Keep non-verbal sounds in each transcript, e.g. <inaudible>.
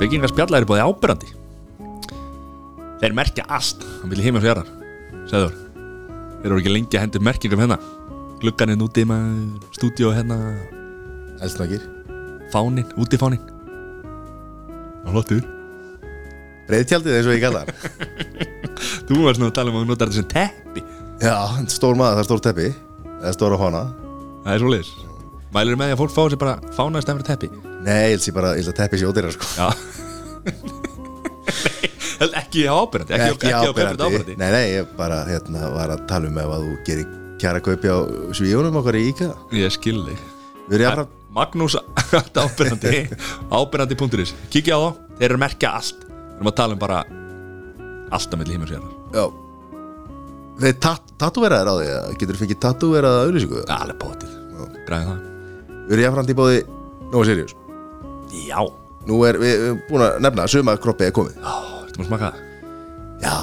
Byggingarspjallar er búið ábyrrandi Þeir merkja allt Hann vil heima fjarar Sæður Þeir eru ekki lengi að hendur merkingum hérna. Glugganinn úti maður Stúdíó hérna. Eldsnakir Fánin, útifánin Það flottur Breiðtjaldið eins og ég kalla það <laughs> Þú varst nú að tala um að þú notar þetta sem teppi. Já, stór maður, það er stór teppi. Það er stór á hana Það er svo leiðis Mælur með því að fólk fá sér bara fánaðist eftir teppi Nei, ég held sér bara, ég held að teppi sér ódýrar sko. Já. <laughs> Nei, Ekki á ábyrrandi Ekki, ekki, á ábyrrandi ábyrrandi Nei, nei, ég bara hérna, var að tala um ef að þú gerir kjara kaupi á svíunum okkar í IKEA Ég skil þig. Við erum jáfnfram Magnús <laughs> ábyrrandi ábyrrandi.is Kikið á þá, þeir eru að merkja allt. Við erum að tala um bara allt að milli himins og jarðar. Já. Þeir tat tatúveraðir á því eða Getur fengið tatúveraða auðlýsingu Alveg bótið, græði það. Við erum jáfnfram í bóði Nóa Sirius Já, Nú er við, erum búin að nefna að suma kroppi er komið. Ó, ertu maður að smaka? Það? Já.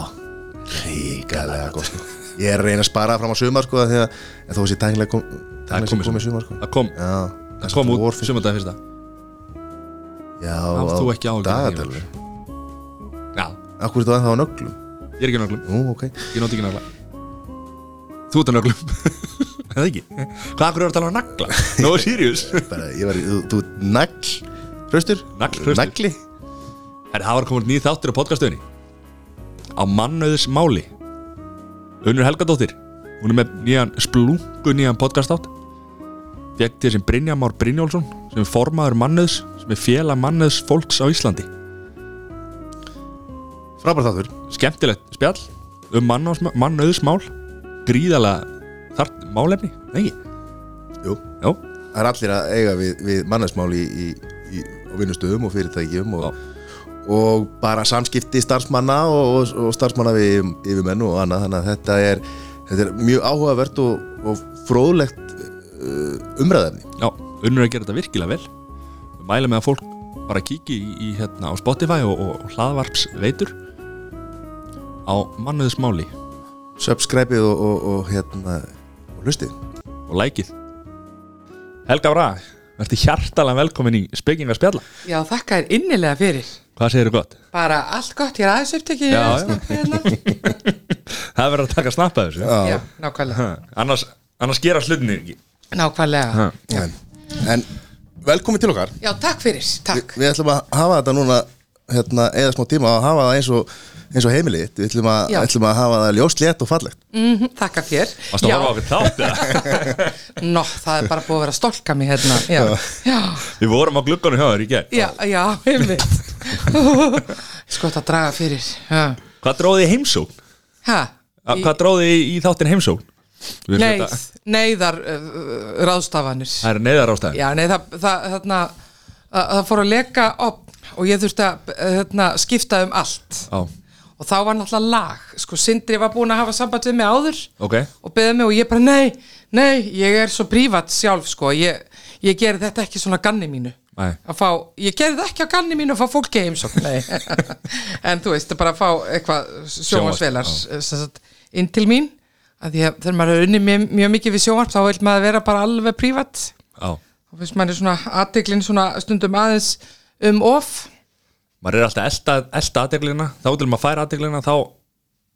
Ríkalega gott. Sko Ég er að reyna að spara fram á sumar sko að en þó sé tæknilega kom, Það tæknilega komið komið sumar. sko. Það kom, Já. Það kom út vor fyrst- sumardagi fyrsta. Já Átt þú ekki áhyggjur af því, Dagatalur Já, Akkur er það ennþá á nöglum? Ég er ekki á nöglum. Nú, ok. Ég nóti ekki nagla. Þú ert á nöglum. <laughs> Það ekki? Hvað akkur eru að tala um nagla? <laughs> No serious Bara, ég var, þú, þú nagl Hraustur? Nagli? Herri, það var komið nýð þáttur á podcastöðinni Á mannauðis máli Unnur Helgadóttir Hún er með nýjan splungu nýjan podcast átt Fekk til sem Brynja Már Brynjólfsson sem er formaður mannauðs sem er félag mannauðs fólks á Íslandi. Frábært þáttur. Skemmtilegt spjall um mannauðs- mannauðsmál. Gríðalega þart málefni, ekki? Jú. Já, Það er allir að eiga við, við mannæsmál í, í, í, á vinnustöðum og fyrirtækjum og, og bara samskipti starfsmanna og, og, og starfsmanna við yfirmenn og annað. Þannig að þetta er, þetta er mjög áhugavert og, og fróðlegt uh, umræðefni já, unnur að gera þetta virkilega vel. Mælum með að fólk bara kíki í, í hérna á Spotify og, og hlaðvarps veitur á mannauðsmáli. Subscribeið og, og, og hérna og hlustið. Og lækið Helga Braga, verður hjartalega velkomin í spekinga spjalla. Já, þakka þér innilega fyrir. Hvað segir þú gott? Bara allt gott, ég er aðeins upptekið Já, já. snappa hérna. <laughs> Það verður að taka snappa þessu. Já, nákvæmlega. Ha, annars, annars gera slutinni ekki. Nákvæmlega. En, en velkomin til okkar. Já, takk fyrir, takk. Vi, Við ætlum að hafa þetta núna hérna, eða smá tíma að hafa það eins og eins og heimilið. Við ætlum að, ætlum að hafa það ljóst, létt og fallegt. Mm Þakka þér. Varstu að horfa á okkur þátt eða? <laughs> Nó, það er bara búið að vera stolka mig hérna. Já, já, Við vorum á glugganum hjá þér í gerð já, já, einmitt. <laughs> Sko þetta að draga fyrir Já, Hvað dróði í heimsókn? ha, Í... Hvað dróði í, í þáttin heimsókn? Þetta- neyðar uh, ráðstafanir. Það er neyðar ástæðin Já, nei, það, það, þarna, að, það fór að leka og ég þurfti að þarna, skipta um allt. Já, og þá var náttúrulega lag. Sko, Sindri var búin að hafa samband við mig áður ok. og beðið mig og ég bara, nei, nei ég er svo prívat sjálf, sko. Ég, ég geri þetta ekki svona ganni mínu. Fá, ég geri þetta ekki á ganni mínu að fá fólki heimsókn, <laughs> nei. En þú veist, bara að fá eitthvað sjónvarsvelar inn til mín. Að því að þegar maður er unni mjög, mjög mikið við sjónvarp þá vil maður vera bara alveg prívat. Og finnst maður svona aðteglin svona stundum aðeins um of Maður er alltaf elda, elda aðdeglina Þá til maður færa aðdeglina Þá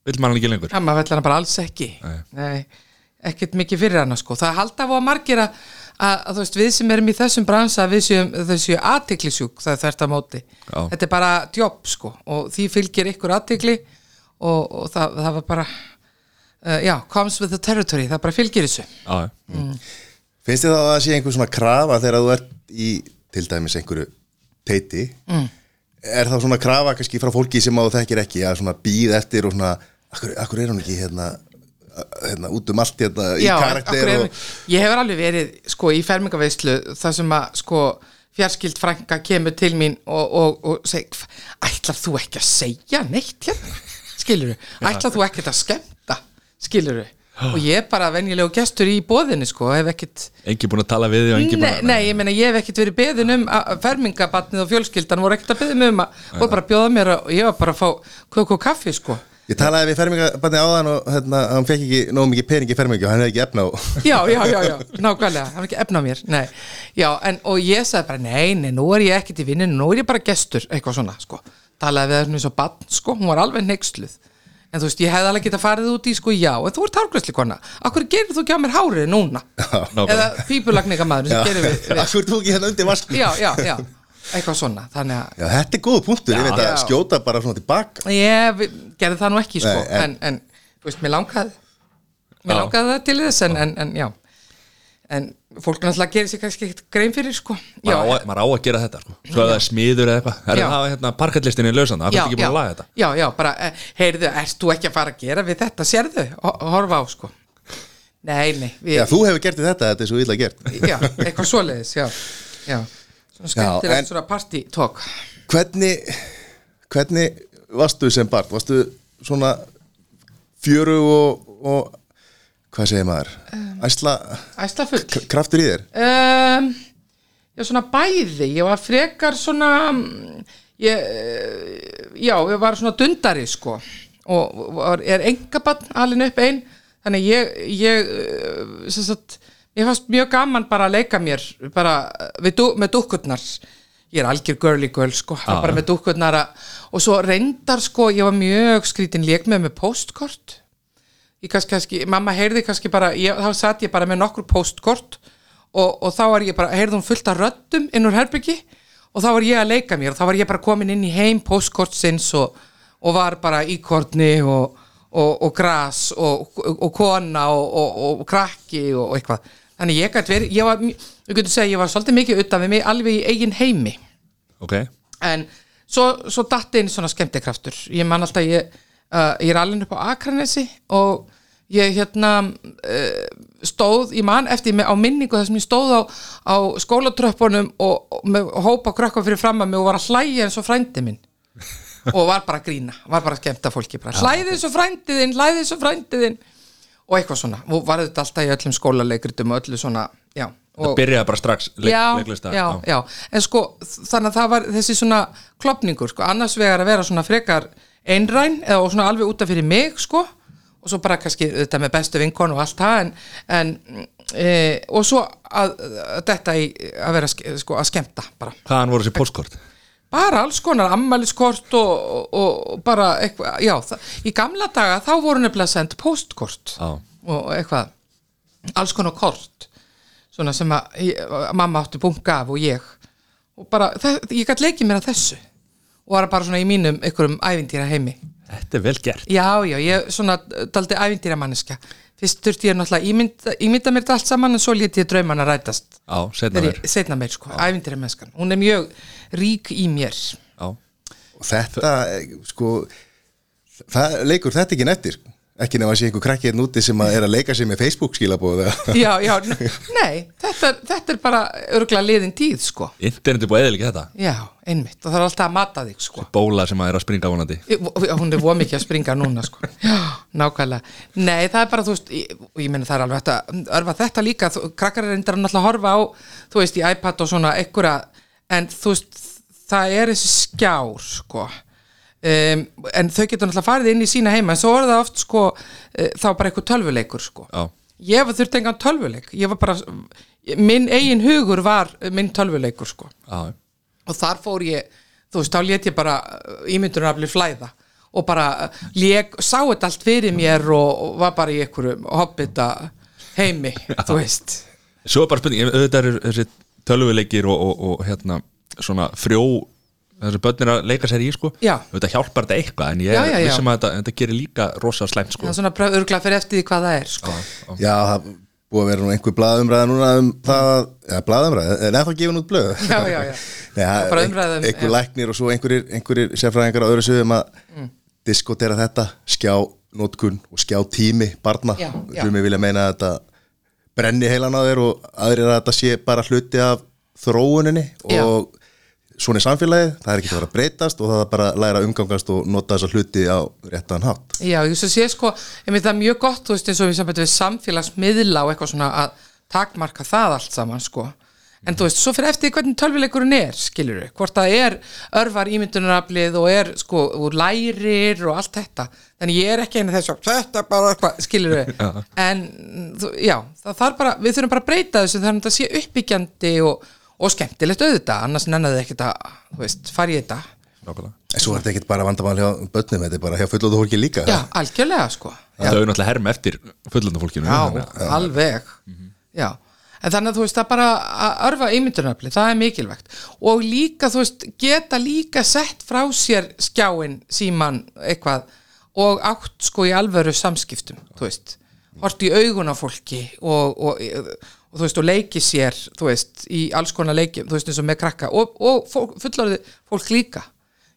vil maður hann ekki lengur Já, maður vill hana bara alls ekki Nei. ekkert mikið fyrir hana sko það halda á að margir að, að, veist, við sem erum í þessum bransa við séum, þau séu aðtiklisjúk það er þvert að móti Já. þetta er bara jobb sko og því fylgir ykkur aðtikli og, og það, það var bara uh, já, comes with the territory, það bara fylgir þessu Já, já. Finnst þið þá að það sé einhver svona krafa þegar þú ert í til dæmis einhverju teiti mm. Er það svona krafa kannski frá fólki sem þú þekkir ekki að svona býð eftir og svona akkur, akkur er hún ekki hérna, hérna út um allt hérna í Já, karakter akkur er- og, ég hefur alveg verið sko í fermingaveislu þar sem að sko fjarskild frænka kemur til mín og, og, og seg, ætlar þú ekki að segja neitt hérna? Skilur ætlar þú ekki að skemmta? Skilur og ég er bara venjulegu gestur í bóðinu sko, hef ekkit Engi búin að tala við þig og engi búin nei, nei, ég meina ég hef ekkit verið beðin um fermingabatnið og fjölskyldan voru ekkit að beða mig um að voru bara að bjóða mér og ég var bara að fá köku og kaffi sko. Ég talaði við fermingabarni áðan og hérna, hann fekk ekki nóg mikið pening í fermingu og hann hefði ekki efna á <laughs> já, já, já, já, nákvæmlega, það var ekki efna á mér nei, já, en, og ég sagði bara nei, nei, nú er ég ekkert í vinninu, nú er ég bara gestur eitthvað svona, sko, talaði við þessum eins og bann, sko, hún var alveg neyksluð en þú veist, ég hefði alveg getað farið út í, sko, já en þú ert hárgræsli kona, akkur gerir þú ekki á mér hárið núna, nákvæmlega. eða pípulagningamæður sem gerir við, við Akkur þú ekki hérna undir vask já, já, já, eitthvað svona þannig að Já, þetta er góð punktur, ég veit að Já. skjóta bara svona tilbaka. Ég gerði það nú ekki sko, Nei, en- en, en, þú veist, mér langaði. Mér Já. langaði það til þess en, en, en já. En fólk náttúrulega gerir sér kannski ekkert grein fyrir sko. Já, maður á, að- maður á að gera þetta sko. svo að það er smiður eða eitthvað það er Já. að hafa hérna parkallistinni lausan það er ekki búin að laga þetta. Já, já, bara, eh, heyrðu, ert þú ekki að fara að gera við þetta, sérðu, Ho- horfa á sko. Nei, nei, við, Já, þú hefur gert þetta, þetta er svo illa gert. Já, eitthvað svoleiðis, já, já. Svona skemmtilegt en- svona party-talk. Hvernig, hvernig varstu sem barn? Varstu svona fjöru og, og hvað segir maður? Æsla æsla full kraftur í þér? um, Já, svona bæði. Ég var frekar svona ég, Já, ég var svona dundari sko. Og var, er engabann alin upp ein. Þannig ég, ég sem sagt, ég fannst mjög gaman bara að leika mér bara við, dú- með dúkkurnar. Ég er algjör girly girl sko. Já, bara með dúkkurnar að- og svo reyndar sko, ég var mjög skrítin leik með með postkort kannski, kannski, mamma heyrði kannski bara ég, þá satt ég bara með nokkur postkort og, og þá var ég bara, heyrði hún fullt af röddum inn úr herbyggi og þá var ég að leika mér. Og þá var ég bara komin inn í heim postkortsins og, og var bara íkorni og, og, og gras og, kona og, og, og krakki og, eitthvað. Þannig ég gæti verið, ég var, ég gæti segja ég var svolítið mikið utan við mig alveg í eigin heimi. Ok, en svo, svo datt inn svona skemmtikraftur. Ég man alltaf ég, uh, ég er alveg upp á Akranesi og ég hérna uh, stóð, ég man eftir mig á minningu þar sem ég stóð á, á skólatröppunum og, og með hópa krökkum fyrir fram að mig og var að hlæja eins og frændi minn. <laughs> Og var bara að grína, var bara að skemmta fólki bara, hlæði eins og frændiðinn, hlæði eins og frændiðinn og eitthvað svona, og var þetta alltaf í öllum skólaleikritum og öllu svona, já það byrjaði bara strax leik, já, leiklista já, já, en sko þannig að það var þessi svona klopningur sko, annars vegar að vera svona frekar einræn eða svona alveg út af fyrir mig sko, og svo bara kannski þetta með bestu vinkon og allt það en, en e, og svo að, að þetta í að vera sko, að skemmta bara. Hvaðan voru þessi postkort bara alls konar ammæliskort og, og, og bara eitthvað, já, það, í gamla daga þá voru nefnilega sendt postkort Já. og eitthvað alls konar kort svona sem að ég, mamma átti bunga af og ég. Og bara, það, ég gæti leikið mér að þessu og var bara svona í mínum einhverjum ævintýra heimi. Þetta er vel gert. Já, já, ég svona daldi ævintýra manneska fyrst þurfti ég náttúrulega ímynda, ímynda mér þetta allt saman en svo léti ég drauman að rætast. Já, setna mér seinna meir, sko, ævintýra mennskan hún er mjög rík í mér. Já, Og þetta, sko það leikur þetta ekki nettir ekki nefn að sé einhver krakki hérna úti sem að er að leika sig með Facebook skilabóð já, já, nei, þetta, er- þetta er bara örgulega liðin tíð, sko. Internet er búið eða ekki þetta. Já, einmitt, og það er alltaf að mata þig, sko. Bóla sem að er að springa vonandi. Ég- hún er voð mikið að springa núna sko. já, nákvæmlega. Nei, það er bara, þú veist, ég, og ég meina það er alveg að örfa þetta líka, þú, krakkar er reyndar að náttúrulega horfa á, þú veist, í iPad og svona einhverja, en þú veist það er þessi skjár sko um, en þau getur náttúrulega farið inn í sína heima, en svo er það oft sko, uh, þá bara eitthvað tölvuleikur sko. Já, ég var þurft engan tölvuleik. Ég var bara, minn eigin hugur var minn tölvuleikur sko. Já, og þar fór ég þú veist, þá let ég bara ímyndunarafli flæða og bara lék, sá þetta allt fyrir mér og, og var bara í einhverju hobbita heimi, þú veist. Svo bara spurning ég- auðvitað eru þessi tölvuleikir og, og, og hérna svona frjó þessi börn er að leika sér í sko Já. auðvitað hjálpar þetta eitthvað en ég Já, já, vissum að þetta, þetta gerir líka rosa slæmt sko það er svona örgulega fyrir eftir því hvað það er sko. Já, það búið að vera nú einhver blaðumræða núna um það, eða blaðumræða, en blöð já. Nei, það <laughs> bara er umræða um- einhver já. læknir og svo einhverjir, einhverjir sérfræðingar á öðru sögum að Mm. diskotera þetta, skjá nótkun og skjá tími barna við vilja meina að þetta brenni heilan á þér og aðrir að þetta sé bara hluti af þróuninni Já. og svona er samfélagið, það er ekki að vera að breytast og það er bara að læra að umgangast og nota þessa hluti á réttan hátt. Já, ég svo sé sko einmitt það er mjög gott, þú veist, eins og við við samfélagsmiðla og eitthvað svona að takmarka það allt saman sko. En þú veist, svo fyrir eftir hvernig tölvuleikurinn er skilur hvort það er örvar ímyndunaraflið og er sko, og lærir og allt þetta. Þannig ég er ekki einu þess að þetta bara eitthvað, skilur <laughs> en þú- já, það þarf bara við þurfum bara að breyta þessu þannig að þetta sé uppbyggjandi og, og skemmtilegt auðvitað annars nennaði ekkert að, þú veist, fara í þetta. Nákvæmlega. En svo er þetta ekkert bara vandamál hjá börnum Þetta er bara hjá fullóðu fólki líka já, algjörlega sko. Þau eru náttúrulega herm eftir fullönda fólkinu Já, þannig að- alveg. Já, en þannig að þú veist það bara að örfa ímyndunarafli, það er mikilvægt. Og líka, þú veist, geta líka sett frá sér skjáin síman eitthvað og átt sko í alvöru samskiptum þú veist, hort í augun á fólki og, og, og þú veist, og leiki sér, þú veist, í alls konar leikjum, þú veist, eins og með krakka og, og fólk, fullorðið fólk líka.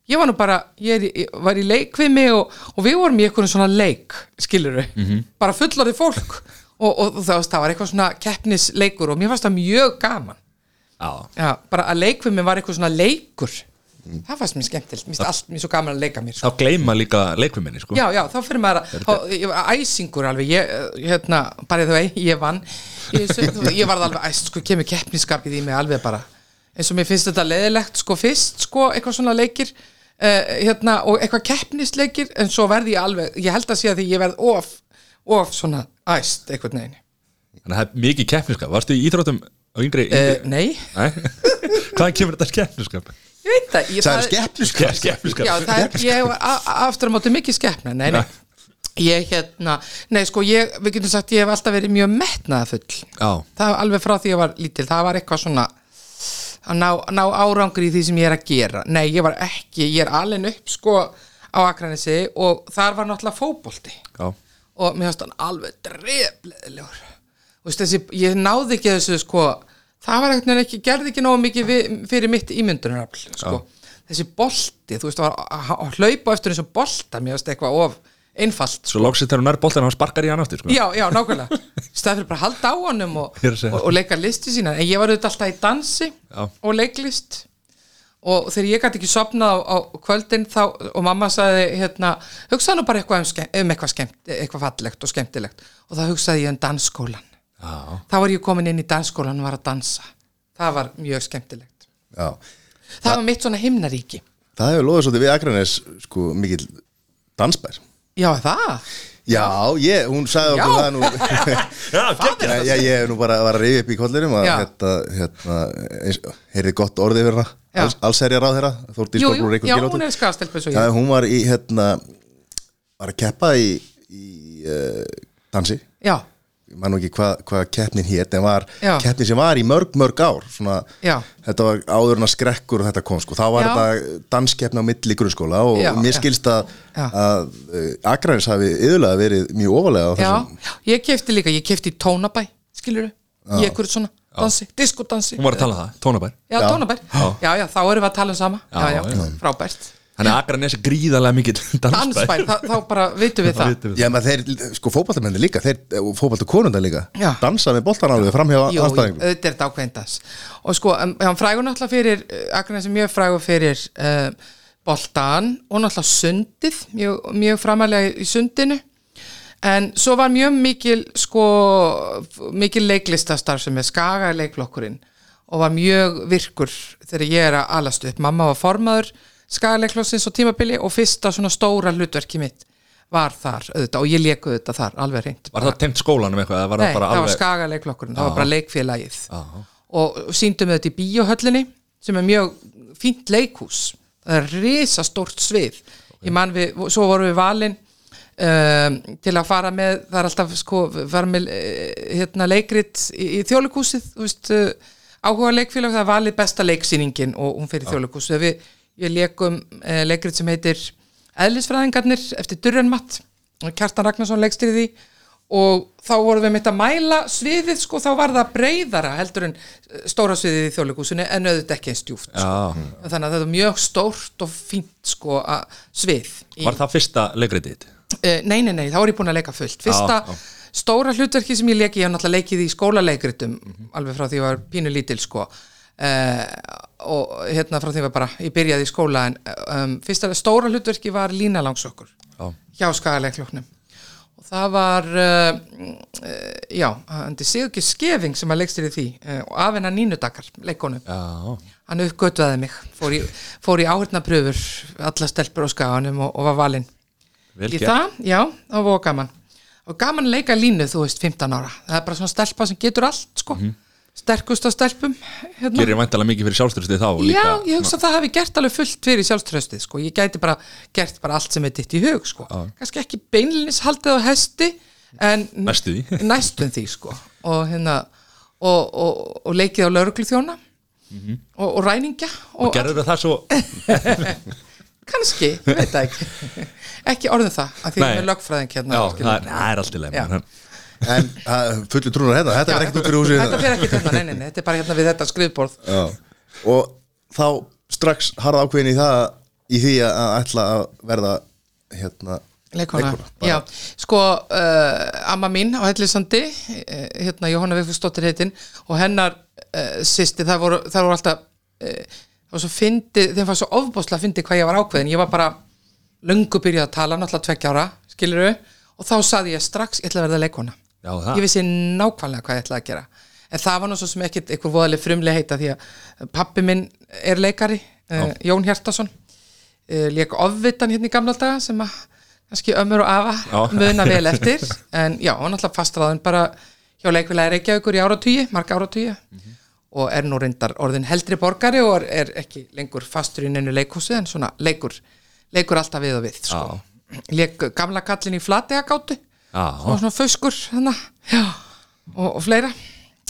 Ég var nú bara, ég, er, í- var í leikvimi og, og við vorum í eitthvað svona leik skilur við, bara fullorðið fólk. Og, og, og það, það var eitthvað svona keppnisleikur og mér fannst það mjög gaman. Já, já, bara að leikvimi var eitthvað svona leikur það fannst mér skemmtilegt, mér finnst allt mér svo gaman að leika mér sko. þá gleyma líka leikviminni sko. já, já, þá fyrir maður að var æsingur alveg, ég, hérna bara þú vei, ég vann ég, ég varð alveg æst, sko, kemur keppniskapið í mig alveg bara, eins og mér finnst þetta leðilegt, sko, fyrst, sko, eitthvað svona leikir uh, hérna, og eitthvað keppnisleikir, en svo verði ég alveg ég held að sé að því ég verð of of svona æst, eitthvað neginn Þannig að það er mikið keppniskap Varstu í íþróttum á yngri, yngri? uh, nei, <laughs> Hvaðan kemur þetta keppniskap? Ég veit það ég, Það er skeppniskap Keppniskap Já, það er, ég a- aftur á móti mikið skeppna, nei, nei. Ég hérna, nei sko, ég, við getum sagt, ég hef alltaf verið mjög metnaðafull. Já, Það var alveg frá því ég var lítil, það var eitthvað svona að ná, ná árangri í því sem ég er að gera. Nei, ég var ekki, ég er alveg upp sko á Akranesi og þar var náttúrulega fótbolti. Já. Og mér finnst hann alveg þú veist þessi, ég náði ekki þessu sko, það var eitthvað ekki gerði ekki nógu mikið við, fyrir mitt ímyndunarafl sko, þessi bolti þú veist, að, að, hlaupa eftir þessu bolta mér finnst eitthvað of einfalt sko. Svo loksist þegar hún er boltan hann sparkar í hann aftur sko. já, já, nákvæmlega. Stað fyrir bara halda á honum og, og, og leika listi sína. En ég var auðvitað alltaf í dansi Já. og leiklist. Og þegar ég gæti ekki sopnað á, á kvöldin þá, og mamma sagði hérna, hugsaði nú bara eitthvað um, um eitthvað, skemmt, eitthvað fallegt og skemmtilegt. Og þá hugsaði ég um dansskólan Já, þá var ég komin inn í dansskólan og var að dansa. Það var mjög skemmtilegt. Já. Það var mitt svona himnaríki. Það hefur loðið svolítið við Akranes sko mikill dansbær. Já það, Já, ég, hún sagði okkur Já. það nú. <laughs> Já Já, já, ég hef nú bara var að reyði upp í kollinum að Já. hérna, hérna, heyrði gott orðið fyrir Já. Alls, allserja ráð þeirra jú, jú, já, hún er skastelp eins og Já, ég hún var í hérna var að keppa í, í uh, dansi. Já, ég man nú ekki hvað hva keppnin hét en var Já. keppnin sem var í mörg mörg ár svona, Já. þetta var áður en að skrekkur og þetta kom sko, þá var Já. þetta danskeppni á milli grunnskóla og Já, mér skilst að, að uh, Akranis hafi yðurlega verið mjög ofalega þessum já, ég kefti líka ég kefti í tónabæ, skilur í eitthvað svona dansi, diskodansi. Hún var að tala um það, tónabær. Já, Já. tónabær, já, já, þá erum við að tala um sama. Já, Já, já, já. frábært Þannig að Akranes er gríðarlega mikið <laughs> dansbær dansbær, þá, þá bara vitum við það. Já, menn þeir, sko, fótballtamenni líka, þeir, fótballtu konundar líka, Já. dansa með boltan alveg fram hjá Jú, auðvitað er dans. Og sko, hann frægur náttúrulega fyrir Akranesi mjög frægur fyrir uh, boltan og náttúrulega sundið mjög, mjög framalega í sundinu. En svo var mjög mikil sko, mikil leiklistastarf sem er skaga leikflokkurinn og var mjög virkur þegar ég er að alast upp. Mamma var formaður skagaleiklokksins og tímabili og fyrsta svona stóra hlutverki mitt var þar auðvitað og ég leik auðvitað þar alveg reynd Var það tengt skólanum eitthvað? Var Nei, það bara það var alveg skagaleikflokkurinn, það var bara leikfélagið. Og síndum við þetta í bíóhöllinni sem er mjög fínt leikhús. Það er risa stórt svið ég man við, svo vorum við valin um, til að fara með það er alltaf sko, fara með eh, hérna leikrit í, í þjóðleikúsið þú veist, uh, áhuga leikfélag það er valið besta leiksýningin og hún fyrir þjóðleikúsið við, ég leikum uh, leikrit sem heitir Eðlisfræðingarnir eftir Durrenmatt Kjartan Ragnarsson leikstýrði því og þá vorum við mitt að mæla sviðið sko, þá var það breyðara heldur en eh, stóra sviðið í þjóðleikúsinu en auðvitað ekki eins djúft sko. Já, þannig að þetta er mjög stórt og fínt sko, að svið í, var það fyrsta leikritið þitt? uh, nei, nei, nei, þá er ég búin að leika fullt fyrsta Já, já. stóra hlutverki sem ég leiki ég hef náttúrulega leikið í skólaleikritum alveg frá því ég var pínu lítil sko uh, og hérna frá því var bara ég byrjaði í skóla en um, fyrsta stóra hlutverki var Lína Langsokkur Já, hjá skagaleiklokknum og það var uh, uh, já, Andi Sigurki Skefing sem að leikstir í því uh, og af hennar nínudakar, leikonu hann uppgötvaði mig, fór í, fór í áhörnapröfur alla stelpur á skaganum og, og var valinn. Í það, já, það var gaman. Og gaman að leika línu, þú veist, 15 ára. Það er bara svona stelpa sem getur allt, sko sterkust af stelpum hérna. Gerir væntalega mikið fyrir sjálfstyrstið þá líka, Já, ég hugsa að það hafi gert alveg fullt fyrir sjálfströstið, sko, ég gæti bara gert bara allt sem er ditt í hug, sko. Kannski ekki beinlinis haldið á hesti en Næstu því. <laughs> næstum því, sko. Og hérna og, og, og leikið á lauruglu þjóna og, og ræningja og, Gerður það svo? <laughs> Kannski, veit það ekki. <laughs> Ekki orðin það, að því að með lögfræðing hérna Já, það er, er allt í leið Já. menn- En fullu trúnar hérna, þetta er ekkert út fyrir húsið Þetta fer ekki hérna, nei, nei, þetta er bara hérna við þetta skrifborð. Já. Og þá strax harða ákveðin í það í því að ætla að verða hérna Leikona, já, sko uh, amma mín á Hellisandi uh, hérna Jóhanna Vigfúsdóttir heitin og hennar uh, sýsti það voru, það voru alltaf uh, það var svo fyndi, þeim var svo ofbúslega að fyndi hvað ég var ákveðin, ég var bara löngu byrjað að tala, náttúrulega tveggja ára skilur og þá saði ég strax ég ætla að verða leikona Já, ég vissi nákvæmlega hvað ég ætlaði að gera. En það var svo sem ekkit einhver voðaleg frumlega heita því að pappi minn er leikari uh, Jón Hjartason uh, leik ofvitan hérna í gamla daga sem að kannski ömmur og afa <laughs> muna vel eftir. En já, hann alltaf fastráðin bara hjá leikvilega Reykjavíkur í áratugji, marga áratugji og er nú reyndar orðin heldri borgari og er, ekki lengur fastur í neinu leikhúsi en svona leikur leikur alltaf við og við sko. leik gamla kallin í flategagátu. Já. Og svona föskur hana, og, og fleira.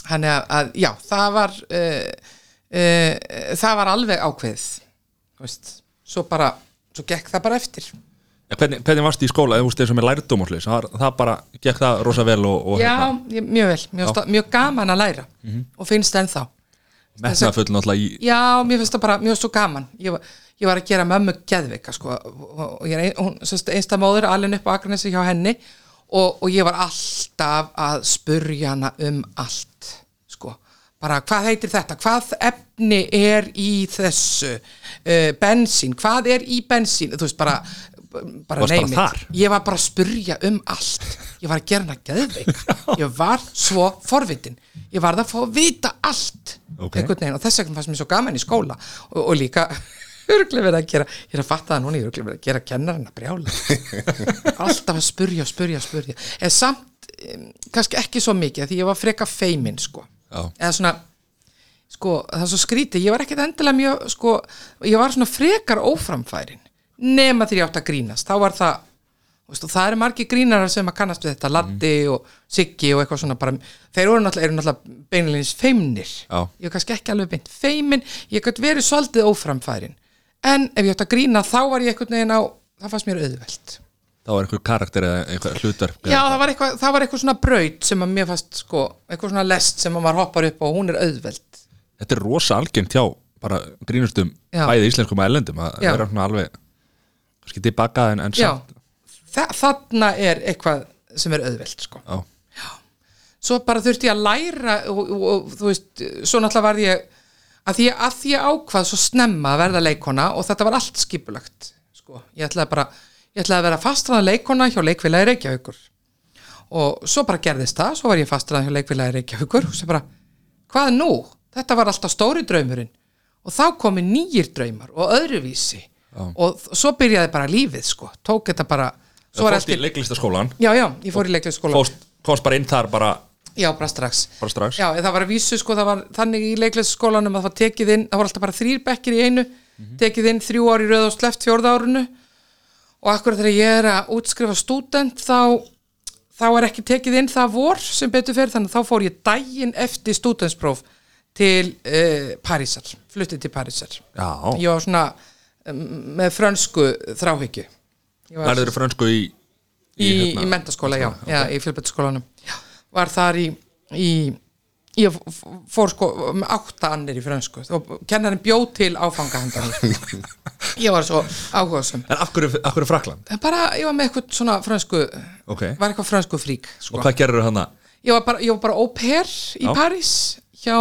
Þannig að, að já, það var uh, uh, það var alveg ákveðið veist, svo bara svo gekk það bara eftir. Ja, hvernig, hvernig varstu í skóla, þú veist eins og með lærdóm og hlis, það, það bara gekk það rosa vel og, og já, ég, mjög vel, mjög, sta- mjög gaman að læra. Og finnst það ennþá. Metnafull náttúrulega í já, mér finnst það bara mjög svo gaman. Ég var, ég var að gera mömmu geðvika sko, og, ég er ein, einsta móður alveg upp á Akranesi hjá henni og, og ég var alltaf að spurja hana um allt sko, bara hvað heitir þetta? Hvað efni er í þessu? Uh, bensín, hvað er í bensín, þú veist bara bara þar? ég var bara að spurja um allt. Ég var að gera hana geðveik <laughs> ég var svo forvitin. Ég var að fá að vita allt Ok. einhvern veginn. Og þess vegna fannst mér svo gaman í skóla. Og, og líka örglega verið að gera ég er að fatta það núna, ég er örglega verið að gera kennarinn að brjála. <laughs> Alltaf að spurja, spurja, spurja. En samt um, kannski ekki svo mikið því ég var freka feimin sko. Já. eða svona sko, það er svo skrítið, ég var ekkert endilega mjög sko, ég var svona frekar óframfærin. Nema þegar ég átt að grínast þá var það þú veist, og það eru margir grínarar sem að kannast við þetta Latti og Siggi og eitthvað svona bara, þeir eru náttúrulega, eru náttúrulega beinleginis feimnir. Já. ég er kannski ekki alveg beint feimin ég gæti verið svolítið óframfærin en ef ég átt að grína þá var ég einhvern veginn á það fannst mér auðvelt þá var einhver karakter eða einhver hlutar Já, það var, eitthvað, það var eitthvað svona braut sem að mér fannst sko, eitthvað svona lest sem að maður hoppar upp og hún er auðveld þetta er rosa algengt hjá bara grínustum Já. bæði íslenskum og ellendum að Já. vera svona alveg kannski tilbaka en, en Já, samt Þa, þarna er eitthvað sem er auðveld sko. Já. Svo bara þurfti ég að læra og, og, og þú veist, svo náttúrulega var ég að því að því ákvað svo snemma að verða leikona og þetta var allt skipulagt sko. ég ætlaði bara ég ætlaði að vera fastræðan leikona hjá leikfélagi Reykjavíkur. Og svo bara gerðist það svo var ég fastræðan hjá leikfélagi Reykjavíkur og svo bara, hvað nú? Þetta var alltaf stóri draumurinn. Og þá komi nýjir draumar og öðruvísi. Og þ- svo byrjaði bara lífið sko, tók þetta bara var fórst í eftir, leiklistaskólan já já, ég fór í leiklistaskóla fórst, fórst bara inn þar bara, já, bara strax. Bara strax? Já, það var að vísu sko, það var þannig í leiklæsskólanum að það var tekið inn, það var alltaf bara þrýr bekkir í einu, tekið inn þrjú ári röð og sleppt fjórða árinu. Og akkur þegar ég er að útskrifa stúdent þá, þá er ekki tekið inn það vor sem betur fyrir þannig að þá fór ég daginn eftir stúdentspróf til uh, Parísar, fluttið til Parísar. já, Ég var svona um, með frönsku þráhyggju. Ég var- lærður frönsku í í, í, hérna- mentaskóla, já, já í fjölbættaskólanum var þar í, í ég fór sko með átta annir í frönsku og kennarinn bjóð til áfangahendan <laughs> ég var svo áhugasum en af hverju, af hverju Frakland? bara, ég var með eitthvað svona frönsku ok, var eitthvað frönsku frík sko. og hvað gerður hana? ég var bara, ég var bara au pair í Já. París hjá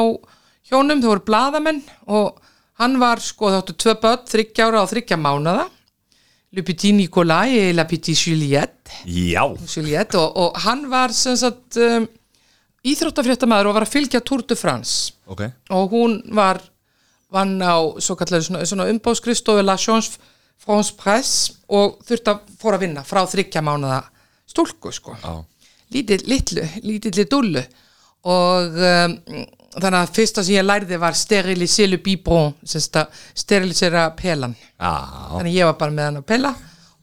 hjónum, þau voru bladamenn og hann var sko, þau áttu tvö börn, þryggja ára og þryggja mánada Le Petit Nicolas et la Petit Juliette Já, Juliette og, og hann var sem sagt um, íþróttafréttamaður og var að fylgja Tour de France. Ok. Og hún var vann á umbóðskristofu La Chance France Press og þurfti að fóra að vinna frá þryggja mánuða stúlku sko. Já, lítið litlu, lítilli dullu og um, þannig að fyrsta sem ég lærði var sagt að sterilisera pelan. Já, þannig ég var bara með hann að pela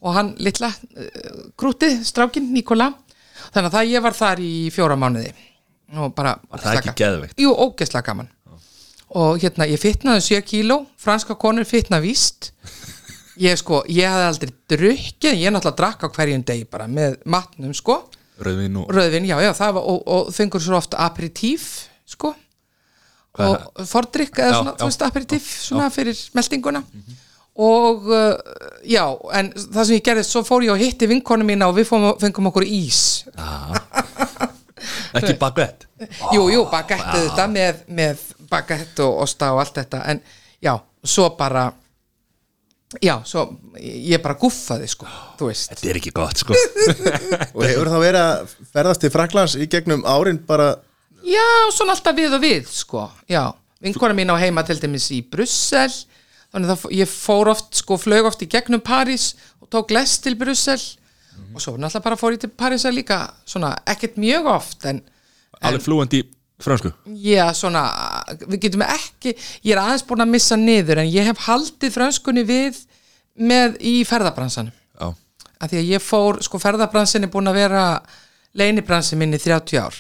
og hann litla uh, krútið, strákin, Nikola. Þannig að það ég var þar í fjóra mánuði. Og bara það ekki geðveikt? Jú, ógeðslega gaman. Og hérna, ég fitnaði 7 kíló franska konur fitna víst. Ég sko, ég hafði aldrei drukkið, ég náttúrulega drakk á hverjum degi bara með matnum sko. Rauðvin og rauðvin, já, já, það var og, og fengur svo oft aperitíf sko. Hvað er og fordrykk eða Já, svona, já, þú veist, aperitíf svona fyrir meldinguna og uh, já, en það sem ég gerði svo fór ég og hitti vinkonu mína og við fórum, fengum okkur ís. Ekki baguett <laughs> jú, jú, baguette þetta með, með baguette og osta og allt þetta. En já, svo bara já, svo ég bara guffaði sko, þú veist. Þetta er ekki gott sko. <laughs> Og hefur þá verið að ferðast til Fraklands í gegnum árin bara Já, svona alltaf við og við, sko, já. Vinkona mín á heima til dæmis í Brussel, þannig að ég fór oft, sko, flög oft í gegnum París og tók lest til Brussel. Og svo náttúrulega bara fór ég til Parísar líka, svona, ekkert mjög oft, en Alveg flúandi í fransku já, svona, við getum ekki, ég er aðeins búin að missa niður, en ég hef haldið frönskunni við með í ferðabransanum. Já, að því að ég fór, sko ferðabransin er búin að vera leinibransin minn í 30 ár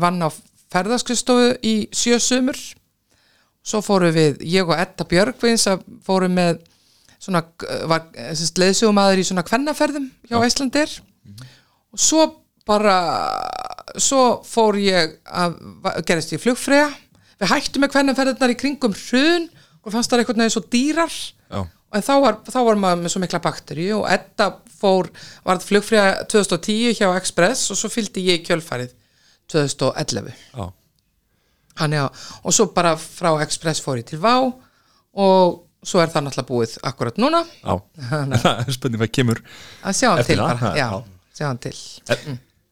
vann á ferðaskristofu í sjö sumur svo fórum við, ég og Edda Björgvins að fórum með svona, var leðsugumæður í svona kvennaferðum hjá Íslandir og svo bara svo fór ég að gerist ég flugfræja við hættum með kvennaferðarnar í kringum hrun. Og fannst það eitthvað svo dýrar. Já, en þá var, þá var maður með svo mikla bakteri og Edda fór, varð flugfræða 2010 hjá Express og svo fylgdi ég kjölfarið 2011 já Hann, já, og svo bara frá Express fór ég til Vá og svo er það náttúrulega búið akkurat núna. Já, <laughs> spurning hvað kemur að sjá hann til bara, ha, já, já. sjá hann til.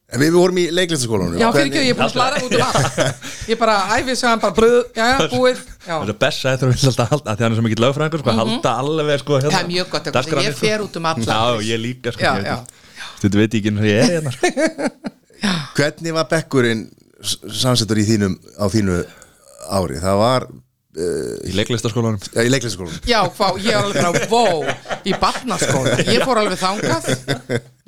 En við vorum í leiklistaskólanum Já, fyrir ekki, ég er búin að slara út um allt. Ég bara æfi, sjá hann bara bröð, já, já, <laughs> búið já. Það er best að það er alltaf halda, því hann er svo mikill lögfræðingur sko, halda alveg sko hérna, Það er mjög gott, dagskráni, ég fer út um alla Já, ég líka sko Já, ég veit ég ekki ég er hérna sko. <laughs> Hvernig var bekkurinn samsettur í þínum á þínu ári? Það var Í leiklistaskólanum ja, í leiklistaskólanum Já, hvað, ég er alveg frá vó í barnaskóla, <laughs> ég fór alveg þangað.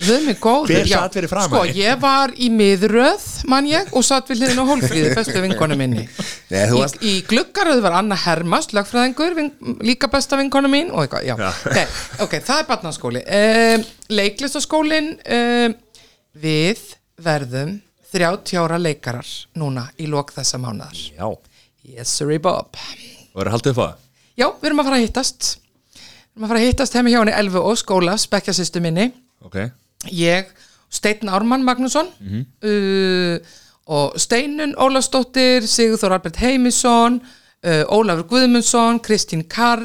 Við mig góður. Hver já. sat fyrir framan Sko, ég var í miðröð, mann ég og satt við hliðin á hólfríði, bestu vinkonu minni. Nei, þú í, varst- í gluggaröð var Anna Hermas, lögfræðingur vin, líka besta vinkonu mín og eitthvað, já, Nei, ok, það er barnaskóli. Um, leiklistaskólin um, við verðum 30 ára leikarar núna í lok þessa mánuðar Já, Yes, sirree Bob. Og verður haldið upp á það? Já, við erum að fara að hittast. Við erum að fara að hittast hefði hjá henni Elfu og skóla, spekkjasistu minni. Ok, Ég, Steinn Ármann Magnússon uh, og Steinun Ólafsdóttir, Sigurþór Albert Heimisson uh, Ólafur Guðmundsson Kristín Karr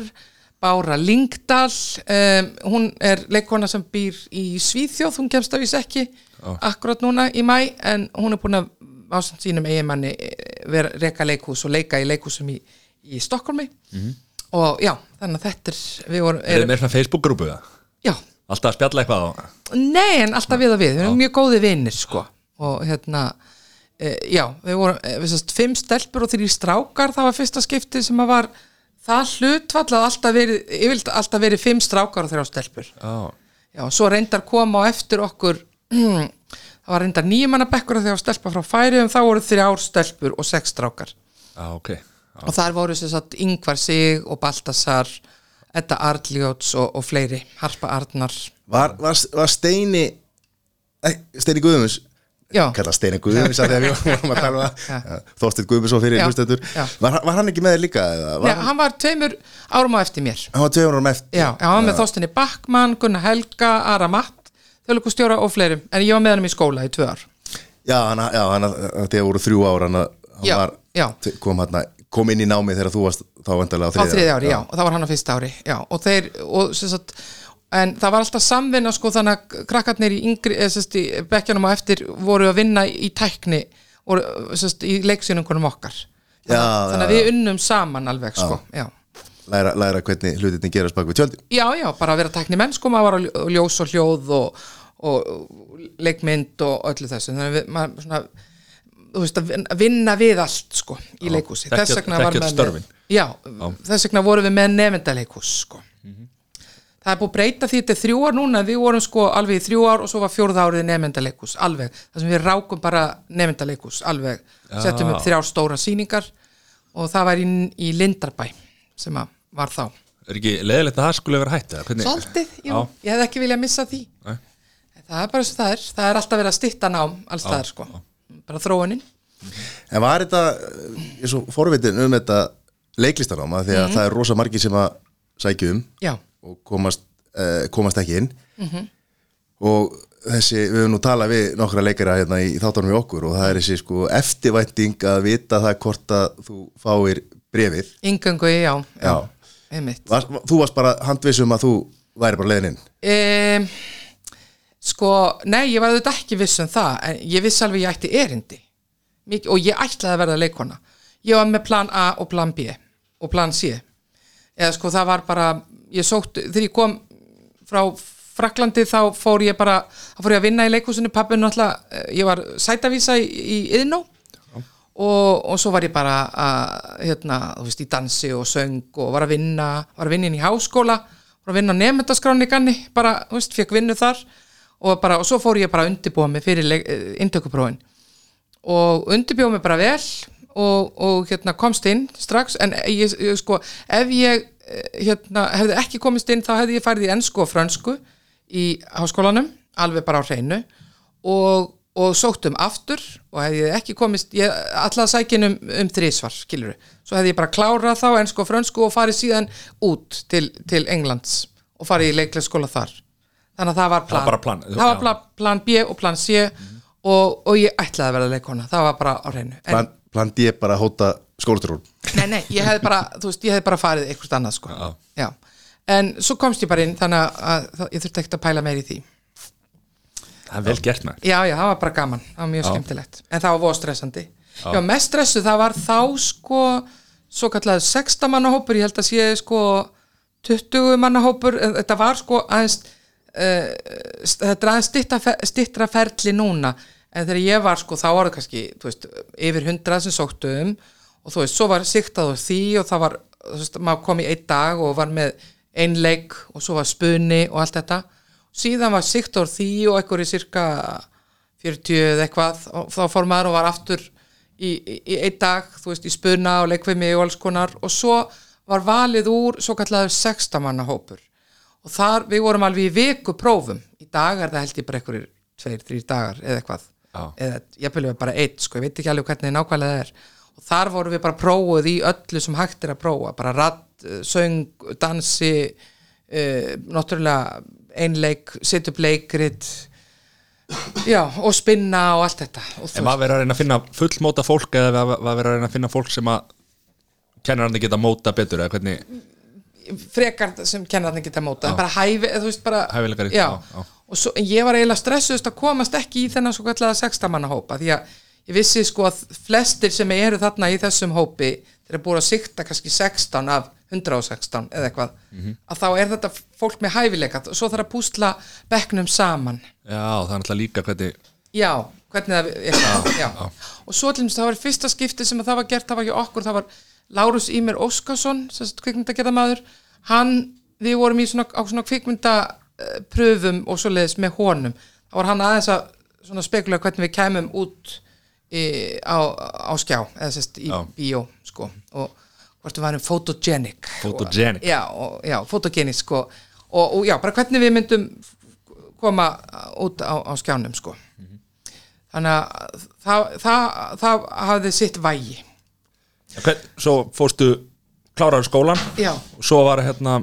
Bára Lingdal um, hún er leikona sem býr í Svíþjóð, hún kemst af því ekki akkurat núna í mæ en hún er búin að ásamt sínum eiginmanni eh, vera reka leikhús og leika í leikhúsum í, í Stokkólmi og já, þannig að þetta er við vorum, er þið með svona Facebook-grúpu það? já, Alltaf að spjalla eitthvað á Nei, en alltaf við og við, við erum mjög góði vinnir sko. Og hérna e, já, við vorum, e, við sérst fimm stelpur og þrý strákar, það var fyrsta skiptið sem að var það hlutfall að alltaf verið, yfirleitt alltaf verið fimm strákar og þrjá stelpur. Já, já, svo reyndar koma á eftir okkur það var reyndar nýjumannabekkur þegar stelpa frá færiðum, þá voru þrjár stelpur og sex strákar. Já ok. Já. og þar voru sem sagt Ingvar Sig og Baltasar Edda Arljóts og, og fleiri Harpa Arnar. Var, var, var Steini eh, Steini Guðmunds? Já, kalla Steini Guðmunds að þegar við vorum að tala um Já. það Þorsteinn Guðmundsson fyrir var, var hann ekki með þér líka? Nei, hann, var tveimur árum á eftir mér. Hann var 200 árum eftir Já, já. hann var með Þorstinni Backmann, Gunnar Helga, Ara Matt þjóðlíkustjóra og fleirum en ég var með hann í skóla í tvö ár. Já, hann, já, hann þegar voru þrjú ára hann, hann Já, var. Kom, hann, kom inn í námið þegar þú varst þá vantarlega á á þriðja þriðja ári, já, og það var hann á fyrsta ári já, og þeir, og sem sagt en það var alltaf samvinna sko þannig að krakkarnir í yngri eða sérst í bekkjanum á eftir voru að vinna í tækni voru sérst í leiksýningunum okkar. Já, þannig já, að við unnum saman alveg sko já. Læra, læra hvernig hlutinni gerast bak við tjöldin. Já, já, bara að vera tækni menn sko maður var að ljó- ljós og hljóð og, og leikmynd og öllu þessu. Þannig að við, maður svona þú veist, að vin- að vinna við allt sko í leikhúsi. þekkja- þess vegna var með störfin. já, þess vegna vorum við með nefndaleikhús sko. Það er búið að breyta því þetta er þrjú ár núna. Við vorum sko alveg í þrjú ár og svo var fjórða árið nefndaleikhús alveg, þar sem við rákum bara nefndaleikhús alveg, settum upp þrjár stóra sýningar og það var í, í Lindarbæ sem að var þá. Er ekki leðilegt að það skulle vera hætt? Svolítið, jú, Já. ég hefði ekki viljað missa því. Nei. Það er bara eins og það er. Það er alltaf verið að stytta nám alls staðar sko. Bara þróunin. En var þetta, eh, ég er svo forvitin um þetta leiklistanáma því að það er rosa margir sem að sækja um Já, og komast, uh, komast ekki inn. Og þessi, við höfum nú talað við nokkra leikara hérna í þáttunum við okkur og það er þessi sko eftirvænting að vita það hvort að þú fáir brefið yngöngu, já, já, Var, Þú varst bara handvissum að þú væri bara leiðin inn? Um, Sko, nei, ég var auðvitað ekki viss um það en ég vissi alveg ég ætti erindi. Mik og ég ætlaði að verða leikona Ég var með plan A og plan B og plan C. Eða sko það var bara ég sótt, þegar ég kom frá Fraklandi þá fór ég bara þá fór ég að vinna í leikhúsinu, pappin náttúrulega eh, ég var sætavísa í, í Iðnó og, og svo var ég bara að, hérna, þú veist, í dansi og söng og var að vinna, var að vinna inn í háskóla var að vinna á nefndaskráni ganni bara, þú veist, fekk vinnu þar. Og, bara, og svo fór ég bara að undirbúa mig fyrir intökuprófin og undirbjóð mig bara vel og, og hérna komst inn strax. En ég, ég sko, ef ég eh, hérna, hefði ekki komist inn þá hefði ég farið í ennsku og frönsku í háskólanum, alveg bara á hreinu. Og, og sótt um aftur og hefði ég ekki komist ég alltaf sækin um, um þrísvar skilur svo hefði ég bara klárað þá ennsku og frönsku og farið síðan út til, til Englands og farið í leikleikskóla þar. Þannig að það var plan, var bara plan, það var já. plan, plan B og plan C og, og ég ætlaði að verða leikona það var bara á hreinu. En, plan, plan D bara hóta skólaturún nei, nei, ég hefði bara, þú veist, ég hefði bara farið eitthvað annað sko. Já. en svo komst ég bara inn þannig að, að, að ég þurfti ekkert að pæla meir í því Það er vel gert með já, já, það var bara gaman, það var mjög skemmtilegt. En það var voða stressandi. Já, mest stressu, það var þá sko svo kallar 16 manna hópur ég held að sé sko 20 manna hópur, en þetta var sko aðeins uh, þetta er aðeins stittra, ferli núna. En þegar ég var sko þá var það kannski þú veist, yfir 100 sem sóttu um og þú veist, svo var siktað úr því og það var, þú veist, maður kom í einn dag og var með ein leik og svo var spunni og allt þetta síðan var siktað úr því og eitthvað í cirka 40 eða eitthvað og þá fór maður og var aftur í, í, í einn dag, þú veist, í spuna og leikvimi og alls konar. Og svo var valið úr svo kallar 16 manna hópur og þar, við vorum alveg í viku prófum í dag er það held ég bara einhverjir tveir, þrýr dagar eða eitthvað. Já. eða ég byrjuði bara eitt, sko, ég veit ekki alveg hvernig nákvæmlega það er. Og þar vorum við bara prófuð í öllu sem hægt er að prófa, bara eh, söng, dansi uh, náttúrulega einleik, set upp leikrit. Já, og spinna og allt þetta. En var verið að reyna að finna fullmóta fólk eða var verið að reyna að finna fólk sem að kennararnir geta móta betur eða hvernig frekar sem kennararnir geta móta bara hæfi, þú veist bara Hæfileikar, já, já, já. og svo, ég var eiginlega stressuðust að komast ekki í þennan svo kallega sextamanna hópa því að ég vissi sko að flestir sem eru þarna í þessum hópi þeir eru búin að sikta kannski 16 af 116 eða eitthvað Mhm. að þá er þetta fólk með hæfileika og svo þarf að púsla bekknum saman Já, það er náttúrulega líka hvernig Já, hvernig það er, já, já. og svo til þess það var fyrsta skipti sem að það var gert, það var ekki okkur, það var Lárus Ímer Óskarsson, kvikmyndagerðamaður hann, við vorum í svona, á svona kvikmyndapröfum og svo leiðis með honum, þá var hann aðeins að svona spekulega hvernig við kæmum út í, á, á skjá eða sérst í Já. bíó sko, og hvort við varum photogenic? Photogenic. og, já, og, já, photogenic sko, og, og já, bara hvernig við myndum koma út á, á skjánum sko. Þannig að það, það, það hafði sitt vægi. Hvern, Svo fórstu kláraður skólan já, og svo var hérna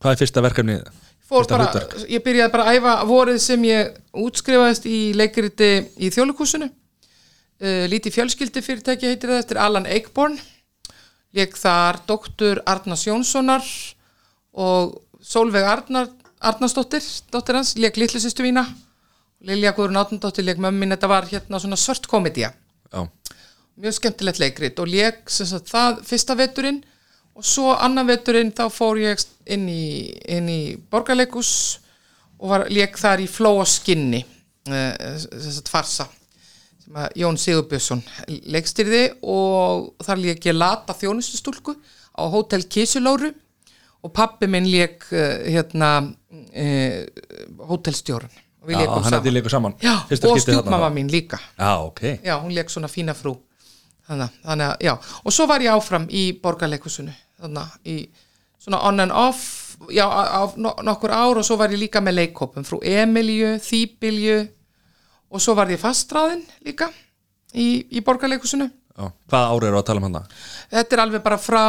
hvað er fyrsta verkefnið? fór Fyrsta bara, ég byrjaði bara að æfa vorið sem ég útskrifaðist í leikriti í þjóðlíkúsinu uh, lítið fjölskyldi fyrirtæki heitir það eftir Alan Eikborn leik þar doktor Arnars Jónssonar og Solveig Arnar Arnarsdóttir, dóttir hans, leik litlu sýstu mína. Lilja Guðrún Átnandóttir leik mömmu mín, þetta var hérna svona svört komedía Já, mjög skemmtilegt leikrit og leik sagt, það fyrsta veturinn og svo annan veturinn þá fór ég inn í, inn í borgarleikus og var leik þar í fló og skinni uh, sem sagt farsa. að Jón Sigurbjörnsson leikstyrði og þar leik ég lata þjónustustúlku á Hótel Kísulóru og pappi minn leik uh, hérna uh, hótelstjórun og við leikum leikur saman. Já, og þá. mín líka. Já, ok. Já, hún leik svona fína frú. Þannig, þannig og svo var ég áfram í borgarleikusinu, svona on and off á, á no- nokkur ár og svo var ég líka með leikhópum, frú Emilju, Þýbilju og svo var ég fastráðin líka í, í borgarleikusinu Já. Hvaða ári eru að tala um hann það? þetta er alveg bara frá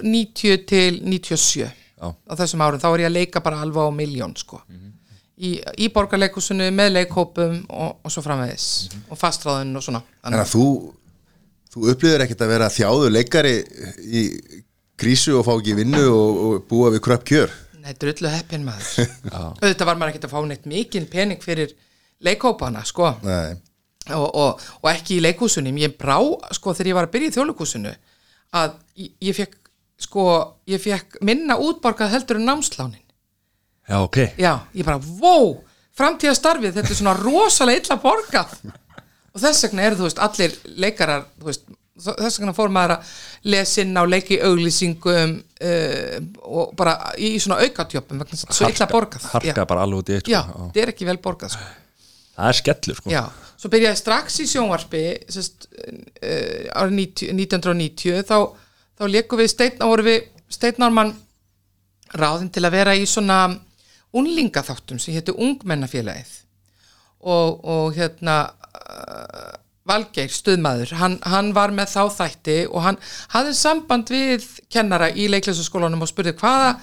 90 til 97 Já. á þessum árum, þá er ég að leika bara alveg á miljón sko. Í, í borgarleikusinu með leikhópum og, og svo framvegis. Og fastráðin og svona. Þannig að þú, þú upplýður ekkert að vera þjáðu leikari í krísu og fá ekki vinnu og, og búa við kröpp kjör? Nei, drullu heppin maður. <laughs> Auðvitað var maður ekkert að fá neitt mikinn pening fyrir leikhópana sko. Nei, og, og, og ekki í leikhúsunum. Ég brá, sko, þegar ég var að byrja í þjóðleikhúsinu að ég, ég fekk sko, ég fekk minna útborgað heldur en námslánin. Já, ok. Já, ég bara, wow, framtíðastarfið þetta er svona rosalega illa borgað. Og þess vegna eru, þú veist, allir leikarar, þú veist, þess vegna fór maður að lesa inn á leiki auglýsingum uh, og bara í svona aukatjöpum vegna þess að svo illa borgað. Harka já, bara alveg út í eitt já, sko. þetta er ekki vel borgað sko. Það er skellur sko. Já, svo byrjaði strax í sjónvarpi sest, uh, árið 90, 1990 þá, þá leikum við steinnarmann ráðin til að vera í svona unlingaþáttum sem hétu Ungmennafélagið. Og, og hérna uh, Valgeir stuðmaður, hann, hann var með þá þætti og hann hafði samband við kennara í leiklæsaskólanum og spurði hvaða,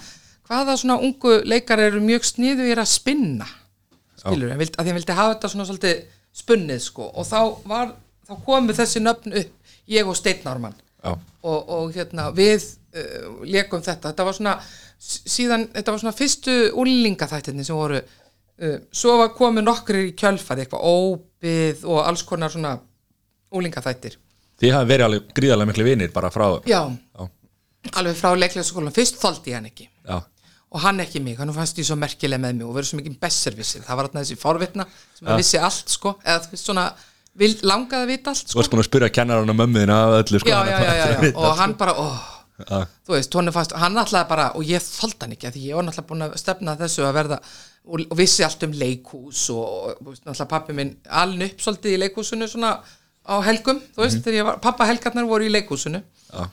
hvaða svona ungu leikar eru mjög sniðu að spinna skilur, að því hann vildi hafa þetta svona svolítið spunnið sko. Og þá var, þá komu þessi nöfn upp ég og Já. og, og hérna við uh, leikum þetta, þetta var svona síðan, þetta var svona fyrstu úlingaþættinni sem voru uh, svo var komið nokkrir í kjölfari eitthvað óbyð og alls konar svona úlingaþættir Þið hafi verið alveg gríðarlega miklu vinir bara frá já, Já, alveg frá leiklæsaskólan fyrst þoldi ég hann ekki. Já, og hann ekki mig, hann fannst ég svo merkileg með mig og verið svo mikið besservissir, það var þarna þessi forvitna sem að vissi allt sko. Eða þú veist svona, vil, langaði að vita allt Þú sko. varst búin að spyrja kennarinn og mömmuðina af öllu sko. Já, já, já, já, já. og hann bara, ó Já. þú veist, fannst, hann ætlaði bara og ég þoldi hann ekki, því ég var náttúrulega búin að stefna þessu að verða, og, og vissi allt um leikhús og, og þú náttúrulega pappi minn aln upp svolítið í leikhúsinu svona á helgum, þú veist, þegar ég var pappa helgarnar voru í leikhúsinu Já.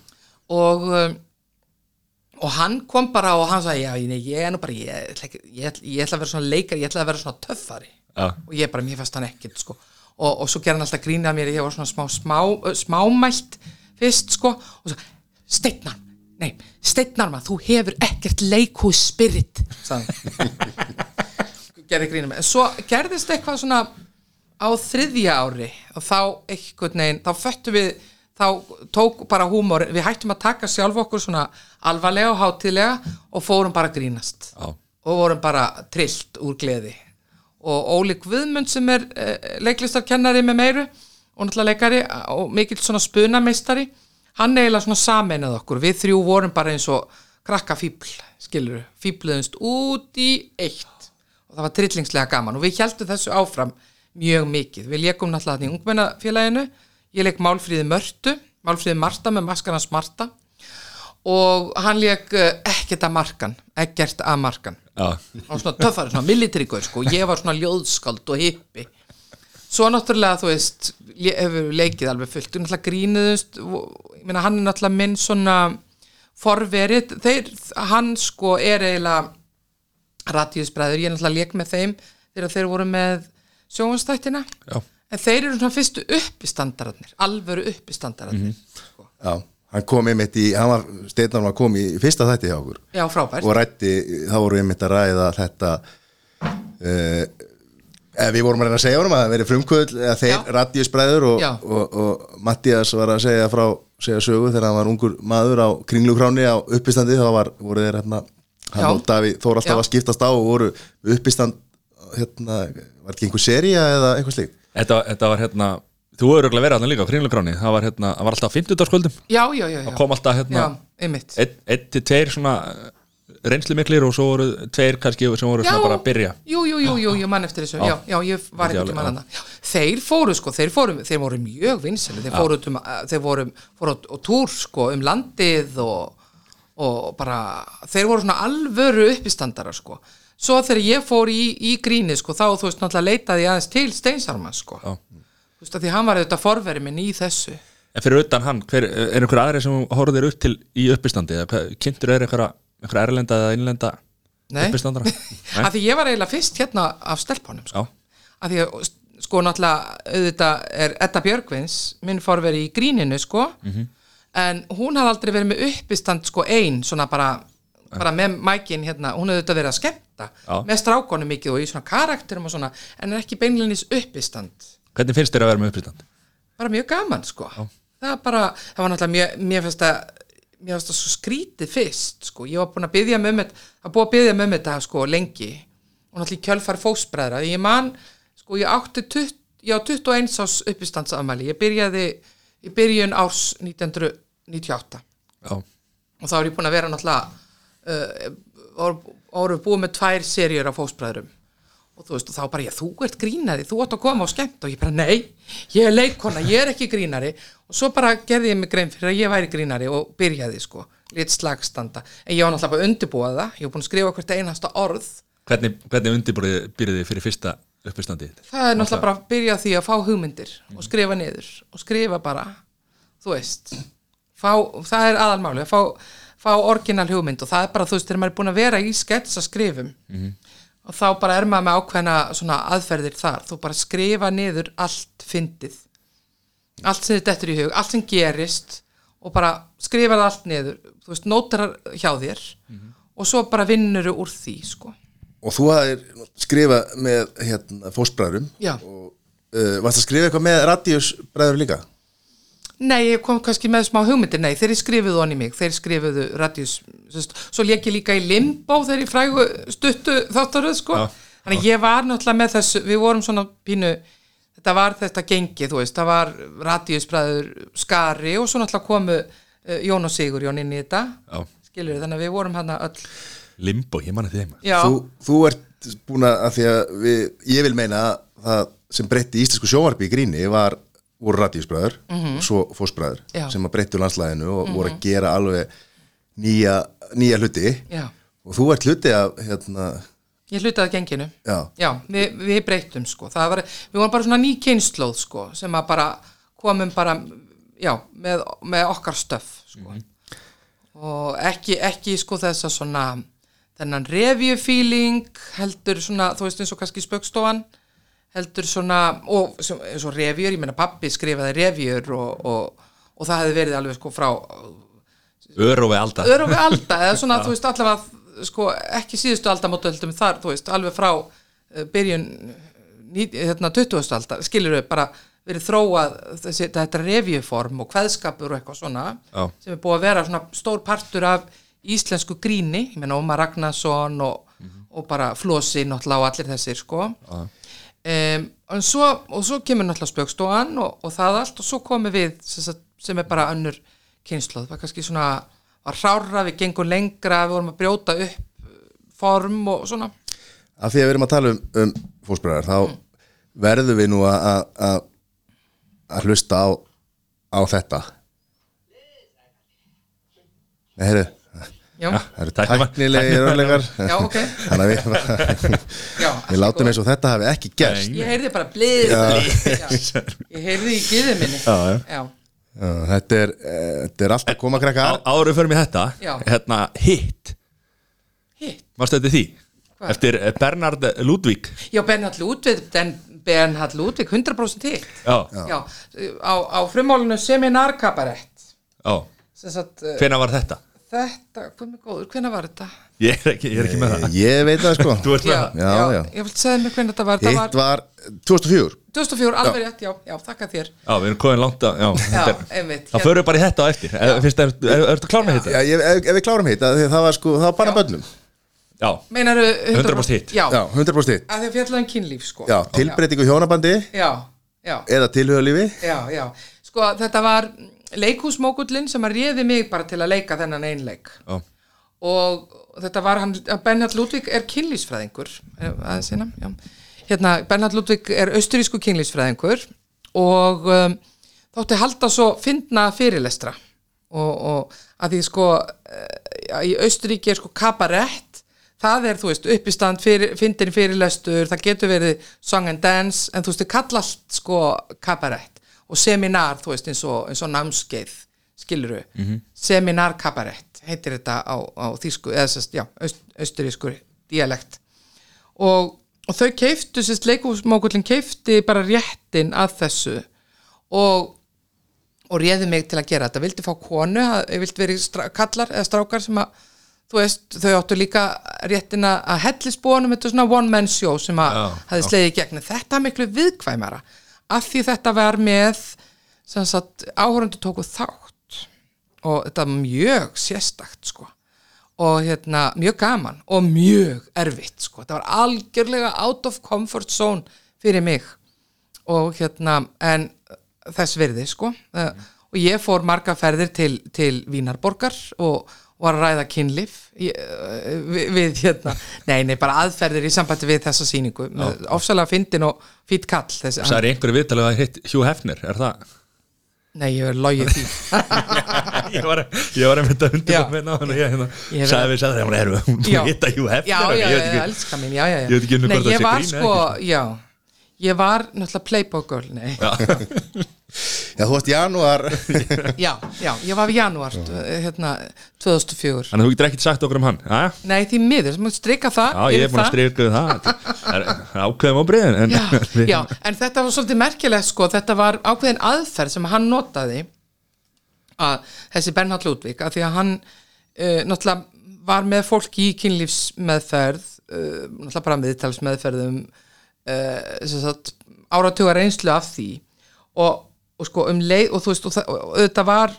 Og hann kom bara og hann sagði, já, nei, ég er nú bara ég, ég, ég ætla að vera svona leikar, ég ætla að vera svona töffari Já. og ég bara, mér fannst hann ekkert sko. og, og svo gerði hann alltaf grínað mér ég var svona smá, smá, smámælt fyrst sko og svo, Steitnar, nei, Steitnar maður, þú hefur ekkert leikhús spirit <laughs> gerði grínað mér, en svo gerðist eitthvað svona á þriðja ári og þá einhvern veginn, þá föttum við þá tók bara húmor. Við hættum að taka sjálf okkur svona alvarlega og hátíðlega og fórum bara grínast. Já. og vorum bara trillt úr gleði. Og Óli Guðmund sem er uh, leiklistarkennari með meiru og náttúrulega leikari og mikill svona spunameistari hann eiginlega svona sameinað okkur. Við þrjú vorum bara eins og krakka fíbl skilur, fíbluðumst út í eitt. Og það var trillingslega gaman. Og við heldum þessu áfram mjög mikið. Við leikum náttúrulega í ungmennafélaginu ég leik Málfríði Mörtu Málfríði Marta með maskarnas Marta og hann leik uh, ekkert að markan, ekkert að markan. Hann var svona töffari, svona militarikur sko, ég var svona ljóðskald og hippi. Svo náttúrulega þú veist hefur leikið alveg fullt. Og náttúrulega grínuðust og- meina hann er náttúrulega minn svona forverið, þeir, hann sko er eiginlega radíusbræður, ég er náttúrulega leik með þeim þegar þeir voru með sjónvastættina Já. En þeir eru svona fyrstu uppistandararnir alvöru uppistandararnir sko. já, hann kom einmitt í hann var, Steinar var kom í fyrsta þætti hjá okkur já, frábært og rætti, þá voru einmitt að ræða þetta uh, við vorum að reyna að segja honum að það veri frumkvöld eða þeir Já. radíusbræður og, Já. og, og Mattias var að segja frá segja sögu þegar hann var ungur maður á kringlukráni á uppistandi þá var, voru þeir hérna hann og Davíð Þór alltaf Já. að skiptast á og voru uppistand hérna, var ekki einhver sería eða eitthvað slíkt Þetta, þetta var hérna Þú hefur örugglega verið allan líka á kringlugráni Það var hérna, það var alltaf á 50 skvöldum já, já, já, já. Það kom alltaf hérna já, einn ein til tveir svona reynslu miklir og svo voru tveir kannski sem voru svona bara að byrja. jú, jú, jú, jú, ég mann eftir þessu. Já, já, ég var Ekki ekki mann hana þeir fóru sko, þeir fóru, þeir voru mjög vinsæli þeir fóru, um, þeir voru, fóru á túr sko, um landið og, og bara, þeir voru svona alvöru uppistandara sko svo þegar ég fór í, í gríni sko, þá þú veist náttúrulega leitaði ég aðeins til Steinsarma sko, þú veist að því hann var auðvitað forveri minn í þessu. En fyrir utan hann, hver, er einhver aðri sem horfðir upp til í uppistandi? Eða kynntur er einhverja einhver erlenda eða innlenda Nei. uppistandara? <laughs> að því ég var eiginlega fyrst hérna af stelpunum sko. Að því að sko náttúrulega auðvitað er Edda Björgvins minn forveri í gríninu sko. En hún hafði aldrei verið með uppistand sko ein svona bara, bara með mækin hérna, hún hefði auðvitað verið að skemmta Já. með strákonum mikið og í svona karakterum og svona en er ekki beinlinis uppistand. Hvernig finnst þér að vera með uppistand? bara mjög gaman sko. Það var bara, það var náttúrulega mjög, mér finnst að mér finnst það svo skrítið fyrst sko, ég var búin að byggja með það var búið að byggja með þetta sko lengi. Og náttúrulega kjölfar fósbræðra ég man, sko ég átti 20, ég á 21 ás uppistandsamæli ég byrjaði í byrjun árs 1998 Já, og þá er ég búin að vera náttúrulega uh, voru- voru búið með tvær seríur af fósbræðrum og þú veist, og þá bara ég, þú ert grínari þú ert að koma á skemmt. Og ég bara, nei ég er leikona, ég er ekki grínari. Og svo bara gerði ég mig grein fyrir að ég væri grínari og byrjaði, sko, lit slagstanda en ég var náttúrulega bara að undirbúa það. Ég var búin að skrifa hvert einasta orð. Hvernig, hvernig undirbúrið byrjuði fyrir fyrsta uppistandi? það er náttúrulega bara að byrja því að fá hugmyndir og skrifa niður og skrifa bara þú veist fá, það er aðalmáli að fá, fá orginal hugmynd og það er bara þú veist þegar maður er búin að vera í sketsa skrifum og þá bara er maður með ákveðna svona aðferðir þar. Þú bara skrifa niður allt fyndið. Allt sem þetta eftir í hug, allt sem gerist og bara skrifa það allt niður. Þú veist, nótar hjá þér og svo bara vinnur úr því sko. Og þú hafðir skrifað með hérna, fósbræðurum og uh, varst að skrifa eitthvað með radíusbræður líka Nei, ég kom kannski með smá hugmyndir, nei, þeir skrifuðu honni mig, þeir skrifuðu radíus, sest, svo lék ég líka í limbo þegar ég frægu stuttu þáttaröð, sko, Já, þannig að ég var náttúrulega með þessu, við vorum svona pínu, þetta var þetta gengi, þú veist, það var radíusbræður skari og svo náttúrulega komu uh, Jón og Sigur Jón inn í þetta, Já, skilur þannig að við vorum hann öll, limbo, ég manna þeim. Já, þú, þú ert búin að því að við, ég vil meina að það sem breytti íslensku sjónvarpi í gríni var, voru radíusbræður og svo fósbræður Mhm. Mhm. sem að breyttu landslæðinu og voru að gera alveg nýja, nýja hluti já, og þú ert hluti af hérna, ég hlutaði genginu. já, Já, við, við breyttum sko, það var, við vorum bara svona ný kynnslóð sko, sem að bara komum bara, já, með, með okkar stöf sko. og ekki, ekki sko þess að svona, þennan review feeling heldur svona, þú veist eins og kannski spöggstofan, heldur svona, og eins og reviewer, ég meina pappi skrifaði reviewer og, og, og það hefði verið alveg sko frá Örofi alda örum við alda eða <laughs> svona, þú veist, allavega sko, ekki síðustu aldamótu heldum þar, þú veist, alveg frá uh, byrjun hérna, 20. aldar, skilur við bara verið þróað þessi, þetta revíuform og kveðskapur og eitthvað svona Já. sem er búið að vera svona stór partur af íslensku gríni, ég meina Ómar Ragnarsson og, og bara Flósi náttúrulega og allir þessir sko um, en svo, og svo kemur náttúrulega spöggstofan og, og það allt og svo komum við sem, sem er bara önnur kynsluð, það var kannski svona var hrára, við gengum lengra við vorum að brjóta upp uh, form og svona. Af því að við erum að tala um, um fósbræðar þá verðum við nú að- að hlusta á, á þetta. Nei, heyrðu já, Það eru Tæknimann. tæknilegir örlegar já, ok. Þannig að við, <laughs> já, við látum eins og þetta hafi ekki gerst. Ég heyrði bara blið, Já. <laughs> ég heyrði í giðu minni. Já, já. Þetta er, eh, þetta er allt að koma krakka Á- Áður við förum í þetta. Hérna, hit hitt? Varstu þetta því? Hvað? Eftir eh, Bernhard Ludwig. Já, Bernhard Ben, Bernhard Ludvig, 100% hitt. Já, já, á, á frumálinu seminar kabarett já. Sem sagt, uh, Hvenær var þetta? Þetta, hvað með góður, hvenær var þetta? Ég er ekki, ég er ekki með það. Ég veit það sko. <laughs> Þú ert með já, það? Já, já. ég vil segja mig hvernig þetta var. Þetta Hitt var var 2004 2004, alveg rétt, já, já, þakka þér. Já, við erum komin langt að Já, já, þetta er- einmitt. Þá förum við bara í þetta á eftir. Það, er- ertu klár með Já, þetta? ég, ef, ef við klárum hitt að því að það var sko, það var bara Já. bönnum Já, Meinaru 100% hitt. Já, Já, 100% hitt að því að fjallaðum kynlíf sko. Já, tilbreytingu hjónabandi Já, já, eða tilhjóðalífi já, já. Sko þetta var leikhúsmókullin sem að réði mig bara til að leika þennan einleik já, og þetta var hann, Bernhard Ludvig er kynlífsfræðingur eh, aðeins hérna, já. hérna Bernhard Ludvig er austurísku kynlífsfræðingur og um, þótti halda svo fyndna fyrirlestra. Og, og að því sko uh, í Austuríki er sko kabarett. Það er þú veist uppistand fyrir, fyndin fyrirlestur, það getur verið song and dance en þú veist þið kalla allt sko kabarett og seminar þú veist eins og, eins og námskeið skiluru, -hmm. seminar kabarett heitir þetta á, á þýsku eða sérst, já, aust, austurískur dialekt. Og, og þau keiftu, sérst, leikúsmókullin keifti bara réttin að þessu. Og og réði mig til að gera þetta, vildi fá konu vildi verið kallar eða strákar sem að, þú veist, þau áttu líka réttina að hellisbúanum þetta er svona one man show sem að slegið í gegn, þetta miklu viðkvæmara af því þetta var með áhörundu tóku þátt og þetta var mjög sérstakt sko. Og hérna mjög gaman og mjög erfitt sko, þetta var algjörlega out of comfort zone fyrir mig. Og hérna en þess virði sko. Uh, og ég fór marga ferðir til, til Vínarborgar og var að ræða kynlif ég, uh, við, við hérna. Nei, nei, bara aðferðir í sambandi við þessa sýningu. Með ofsalega fyndin og fýtt kall þessi, Það er einhverju viðtalið að hitt Hugh Hefner, er það? nei, ég er logið því. <laughs> Ég var, ég var að mynda undir og ég hérna, Ég sagði við sagði þegar hún er Já. hún hitta Hugh Hefner já, og já, ég já, veit já, ekki- elska mín, já, já, já. Ég veit ekki einu Nei, hvort það ég sé var grín eða sko, ekki. já. Ég var náttúrulega playboy girl, nei <laughs> Já, þú varst janúar. <laughs> Já, já, ég var í janúar hérna, 2004 Þannig að þú getur ekkert sagt okkur um hann Já, nei, því miður, sem múið strika það já ég er búin að það. strika við það. Það er það er ákveðum á breyðin en, já, <laughs> já, en þetta var svolítið merkilegt sko, þetta var ákveðin aðferð sem hann notaði að þessi Bernhard Ludvig, að því að hann uh, náttúrulega var með fólk í kynlífsmeðferð uh, náttúrulega bara miðtalsmeðferðum uh, sem sagt, áratuga reynslu af því. Og, og sko um leið og þú veist, og, auðvitað var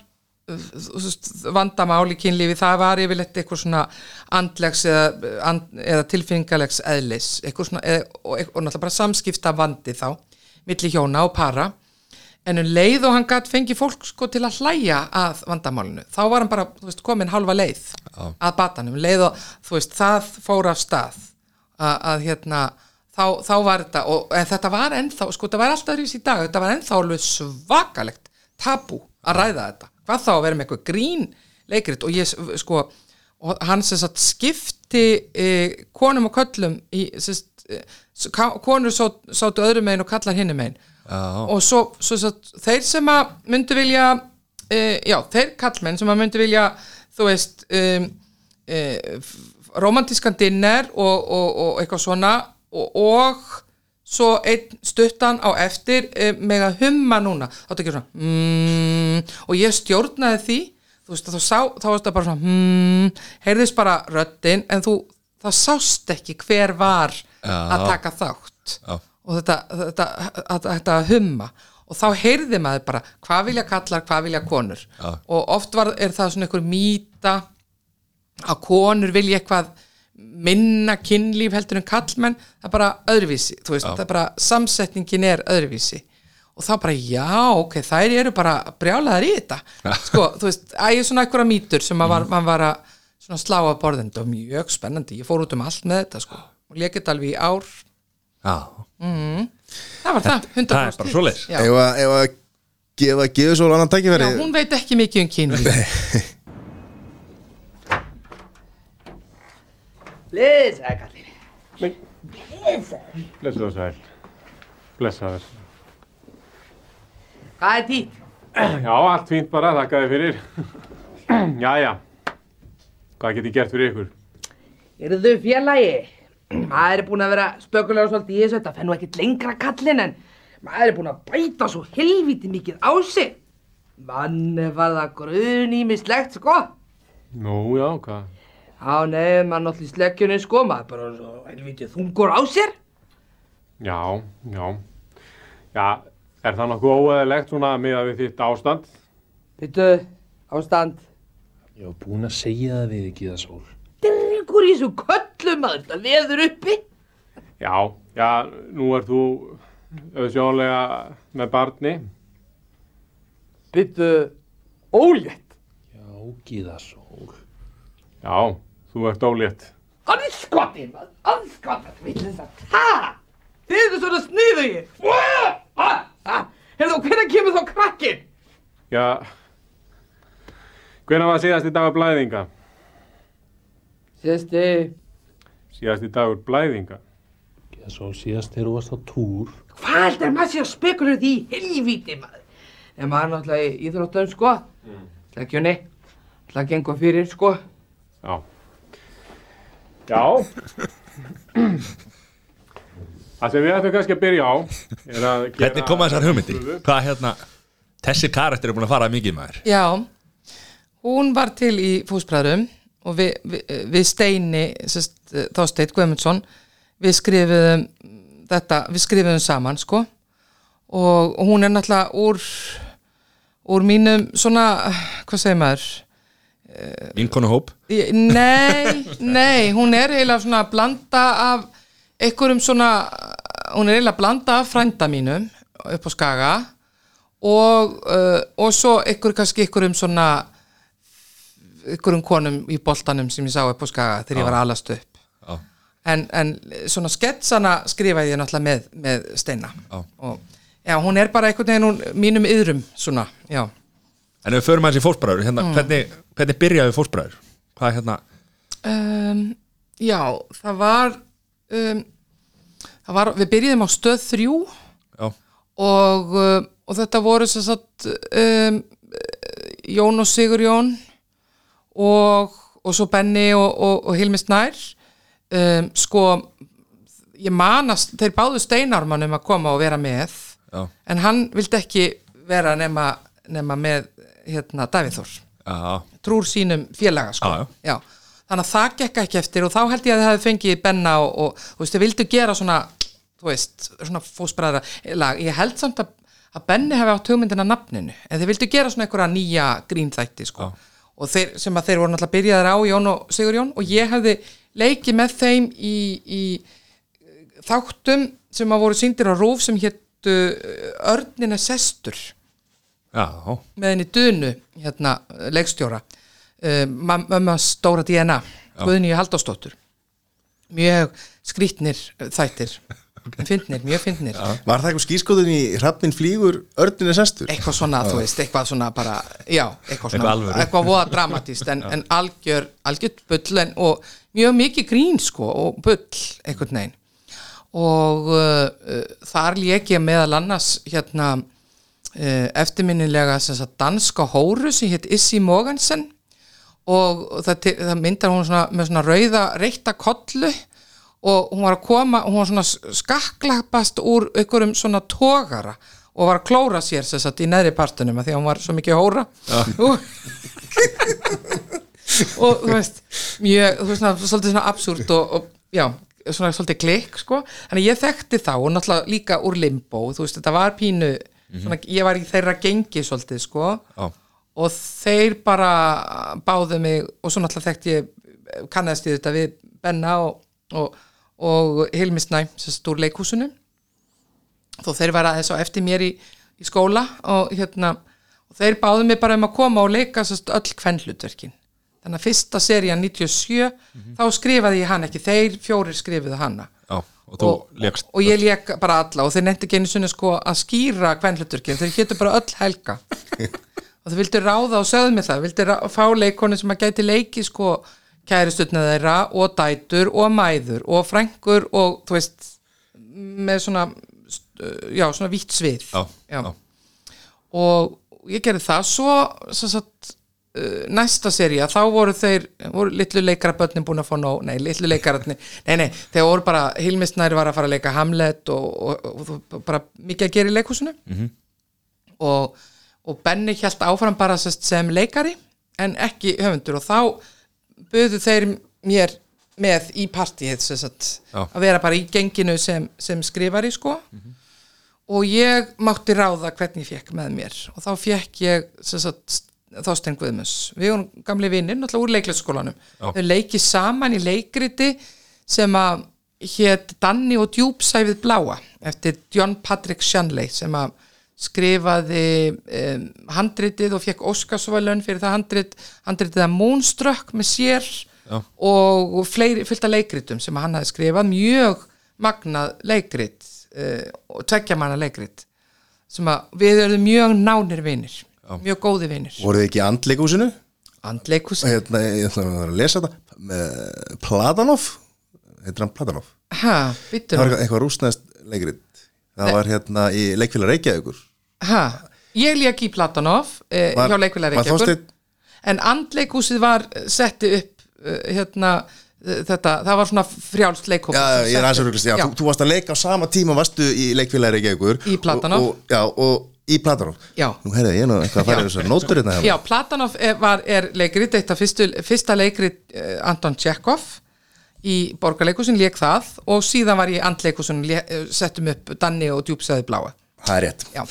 veist, vandamál í kynlífi það var yfirleitt eitthvað svona andlegs eða, and, eða tilfinningalegs eðlis, svona eða, og, og náttúrulega bara samskipta vandi þá milli hjóna og para. En um leið og hann gætt fengi fólk sko til að hlæja að vandamálinu þá var hann bara, veist, komin halva leið að batanum, um leið og þú veist, það fór af stað að, að hérna, þá, þá var þetta og þetta var ennþá, sko, þetta var alltaf öðruvísi í dag, þetta var ennþá alveg svakalegt tabú að ræða þetta hvað þá að vera með eitthvað grín leikrit og ég, sko, og hann sem sagt skipti e, konum og köllum í, sagt, e, konur sá- sátu öðrum megin og kallar hinni megin Já. og svo, svo, svo þeir sem að myndu vilja uh, já, þeir kallmenn sem að myndu vilja þú veist um, uh, romantískan dinner og, og, og eitthvað svona og, svo einn stuttan á eftir uh, með að humma núna þá ekki svona mm, og ég stjórnaði því veist, þá, sá, þá var þetta bara svona hmm, heyrðist bara röddin en þú, það sást ekki hver var Já. að taka þátt Já. og þetta, þetta, þetta, þetta humma og þá heyrði maður bara hvað vilja kallar, hvað vilja konur Já. og oft var, er það svona einhver mýta að konur vilja eitthvað minna kynlíf heldur en kallmenn það er bara öðruvísi, þú veist, það er bara samsetningin er öðruvísi. Og þá bara já, ok, þær eru bara brjálaðar í þetta. Sko, þú veist, ég svona einhverja mýtur sem var, maður var að slá að borðin, þetta var mjög spennandi ég fór út um allt með þetta sko. Og lekið alveg í ár. Já, það var það, 100% það er bara svoleiðis. já. Ef að, ef að gefa gefa svo annan tækifæri já, hún veit ekki mikið um kynlíf <laughs> Blessaði kallinn. Blessaður og sæl. Blessaður. Hvað er títt? Já, allt fínt bara, þakka þið fyrir. Jæja, hvað get ég gert fyrir ykkur? Eru þau félagi? Maður er búinn að vera spökulega svolítið í þessu, þetta fenn nú ekkert lengra kallinn en maður er búinn að bæta svo helviti mikið á sig. Mann er farið að grun ímislegt, sko. Nú, já, hvað? Já, nei, mann náttúrulega í sleggjunni, sko, maður er bara svo helviti þungur á sér. Já, já. Já, er það nokkuð óeðilegt svona miða við þitt ástand? Vittu, ástand. Ég var búinn að segja það við ekki það sól. Dregur í þessu kött öllu maður, þetta veður uppi. Já, já, nú er þú auðsjónlega með barni. Byttu ólétt. Já, Gíðasól. Já, þú ert ólétt. Anskotið maður, anskotið, veitum það. Ha! Þið eru svona! Ha! Herðu, og hvernig kemur þá krakkin? Já, hvenær var síðasti dagur blæðinga? Sérsti, Síðasti dagur blæðinga? Gíðasól síðast þegar þú varst á túr. hvað heldur maður sé að spekulur því helvíti maður? En maður er náttúrulega í íþróttum, sko. Leggjunni, það gengur fyrir, sko. Já. Já. Það sem við ættum kannski að byrja á er. Hvernig koma þessar hugmyndi? Hvað hérna Þessi karakter er búin að fara mikið maður Já, hún var til í fúsbræðrum og við, við, við Steini Þásteit Guðmundsson við skrifuðum þetta, við skrifuðum saman sko og, og hún er náttúrulega úr úr mínum svona, hvað segir maður Vinkonu hóp Nei, nei, hún er eiginlega svona að blanda af einhverjum svona, hún er eiginlega að blanda af frænda mínum upp á Skaga og, uh, og svo einhver kannski einhverjum svona einhverjum konum í boltanum sem ég sá upp á Skaga þegar ég var alast upp. Já. en, en svona sketsana skrifaði ég náttúrulega með, með Steina. Já. og já, hún er bara einhvern veginn hún, mínum yðrum svona, já En ef við förum aðeins í fósbræður hérna, hvernig, hvernig byrjaði fósbræður? Hvað hérna? Um, Já, það var, um, það var Við byrjuðum á stöð þrjú og, uh, og þetta voru sem sagt um, Jón og Sigur Jón og, og svo Benni og, og, Hilmi Snær. Um, sko ég manast, þeir báðu Steinarmann um að koma og vera með já, en hann vildi ekki vera nema, nema með hérna Davíð Þór já, trúr sínum félaga sko. Já, já. þannig að það gekk ekki eftir og þá held ég að þið hefði fengið Benna og, og þú veist, þið vildu gera svona þú veist, svona fósbræðra lag, ég held samt að, að Benni hefði átt hugmyndina nafninu, en þið vildu gera svona einhverja nýja grínþætti sko. og þeir, sem að þeir voru náttúrulega byrjaðir á Jón og Sigur Jón og ég hefði leikið með þeim í, í þáttum sem að voru síndir á rúf sem héttu Örnina Sestur já, með henni Dunu, hérna, leikstjóra. Mamma stóra DNA Guðni Halldórsdóttur. Mjög skrítnir þættir. <laughs> Fyndnir, mjög fyndnir. Var það eitthvað skýrskoðun í Hrafnin flýgur örninn er sestur? eitthvað svona, þú veist, eitthvað svona bara, já, eitthvað svona, Eitthvað eitthvað voða dramatíst en, en algjör, algjör bull en, og mjög mikið grín sko og bull, einhvern veginn. Og uh, þar lék ég meðal annars hérna eftirminnilega sem sagt, danska hóru sem hétt Issi Mogensen. Og það, það myndar hún svona, með svona rauða reykta kollu. Og hún var að koma hún var svona skakklapast úr einhverjum svona tógara og var að klóra sér sem sagt í neðri partunum af því að hún var svo mikið hóra. <laughs> Og, og þú veist mjög, þú veist svona, svolítið svona absúrt og, og já, svona svolítið klikk sko, að ég þekkti þá og náttúrulega líka úr limbo, þú veist, þetta var pínu svona, ég var í þeirra gengi svolítið sko. Já, og þeir bara báðu mig og svo náttúrulega þekkti ég kannast ég þetta við Benna og, og, og Hilmi Snæ sem stór leikhúsinu. Þó þeir var aðeins á eftir mér í, í skóla og hérna og þeir báðu mig bara um að koma og leika sérst, öll kvennhlutverkin þannig að fyrsta serían 97 þá skrifaði ég hann ekki, þeir fjórir skrifuðu hanna Og og, og ég lék bara alla og þeir nefndi ekki einu sinni sko að skýra kvennhluturkinn, þeir getur bara öll helga. <laughs> Og þeir vildu ráða og sögðu mig það, vildu rá, fá leikonu sem að gæti leiki sko kæristutna þeirra og dætur og mæður og frængur og þú veist með svona já, svona vítt svið. Já, já. og ég gerði það. Svo sagt, uh, næsta seria þá voru þeir, voru litlu leikarabötnin búin að fá nóg, nei, litlu leikararni nei, nei, þeir voru bara, Hilmisnæri var að fara að leika Hamlet og, og, og, bara mikið að gera í leikhúsinu. -hmm. og, og Benni hjælt áfram bara sem leikari en ekki höfundur. Og þá buðu þeir mér með í partíið að vera bara í genginu sem, sem skrifari sko. Og ég mátti ráða hvernig ég fekk með mér. Og þá fekk ég sem sagt, Þorstein Guðmus við vorum gamli vinnir, náttúrulega úr leiklætsskólanum þau leikið saman í leikriti sem að hétt Danni og djúpsæfið bláa eftir John Patrick Shanley sem að skrifaði um, handritið og fekk Óskarsvælun fyrir það handrit, handritið að Moonstruck með sér Já. og af leikritum sem hann hafði skrifað. Mjög magnað leikrit uh, og tveggja manna leikrit sem að við erum mjög nánir vinir mjög góði vinir. Voruð þið ekki í andleikúsinu Andleikus hérna, ég ætla að lesa þetta með Pladanov heitir hann Pladanov ha, byttur það var eitthvað rúsnæðst leikrit. Það var hérna í leikfélag Reykjavíkur. Ha, ég lék í Platonov eh, Var- hjá leikvilega var Reykjavíkur. En andleikúsið var setti upp uh, hérna uh, þetta, það var svona frjálst leikhóp Já, ég er aðeins að ruglast, já, Þú, þú varst að leika á sama tíma varstu í leikfélagi Reykjavíkur. Í Platanov. og, og, Já, og í Platanov Já. Nú heyrði ég nú eitthvað að fara í þessar nótur hérna Já, Platonov er, var, er leikrit eitt af fyrstu, fyrsta leikrit uh, Anton Tjekov í borgarleikusin lék það. Og síðan var ég andleikusin uh, settum upp Danni og djúpsæði bláa. Það er rétt. Já,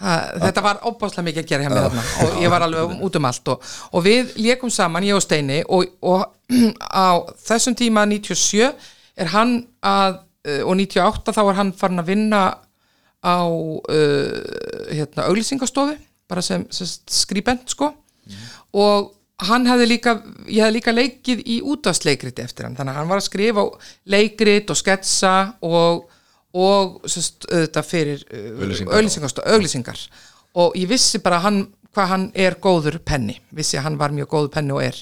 ha, þetta var óbáslega mikið að gera hjá mér þarna. Og ég var alveg út um allt. Og, og við lékum saman, ég og Steini og, og <clears throat> á þessum tíma 97 er hann að og 98 þá er hann farin að vinna á uh, hérna, auglýsingastofu bara sem, sem skrýbent sko. Og hann hefði líka ég hefði líka leikið í útvarsleikrit eftir hann, þannig að hann var að skrifa leikrit og sketsa og og sest, auðvitað fyrir auglýsingar, auglýsingar. Og ég vissi bara hann, hvað hann er góður penni, vissi að hann var mjög góður penni og er.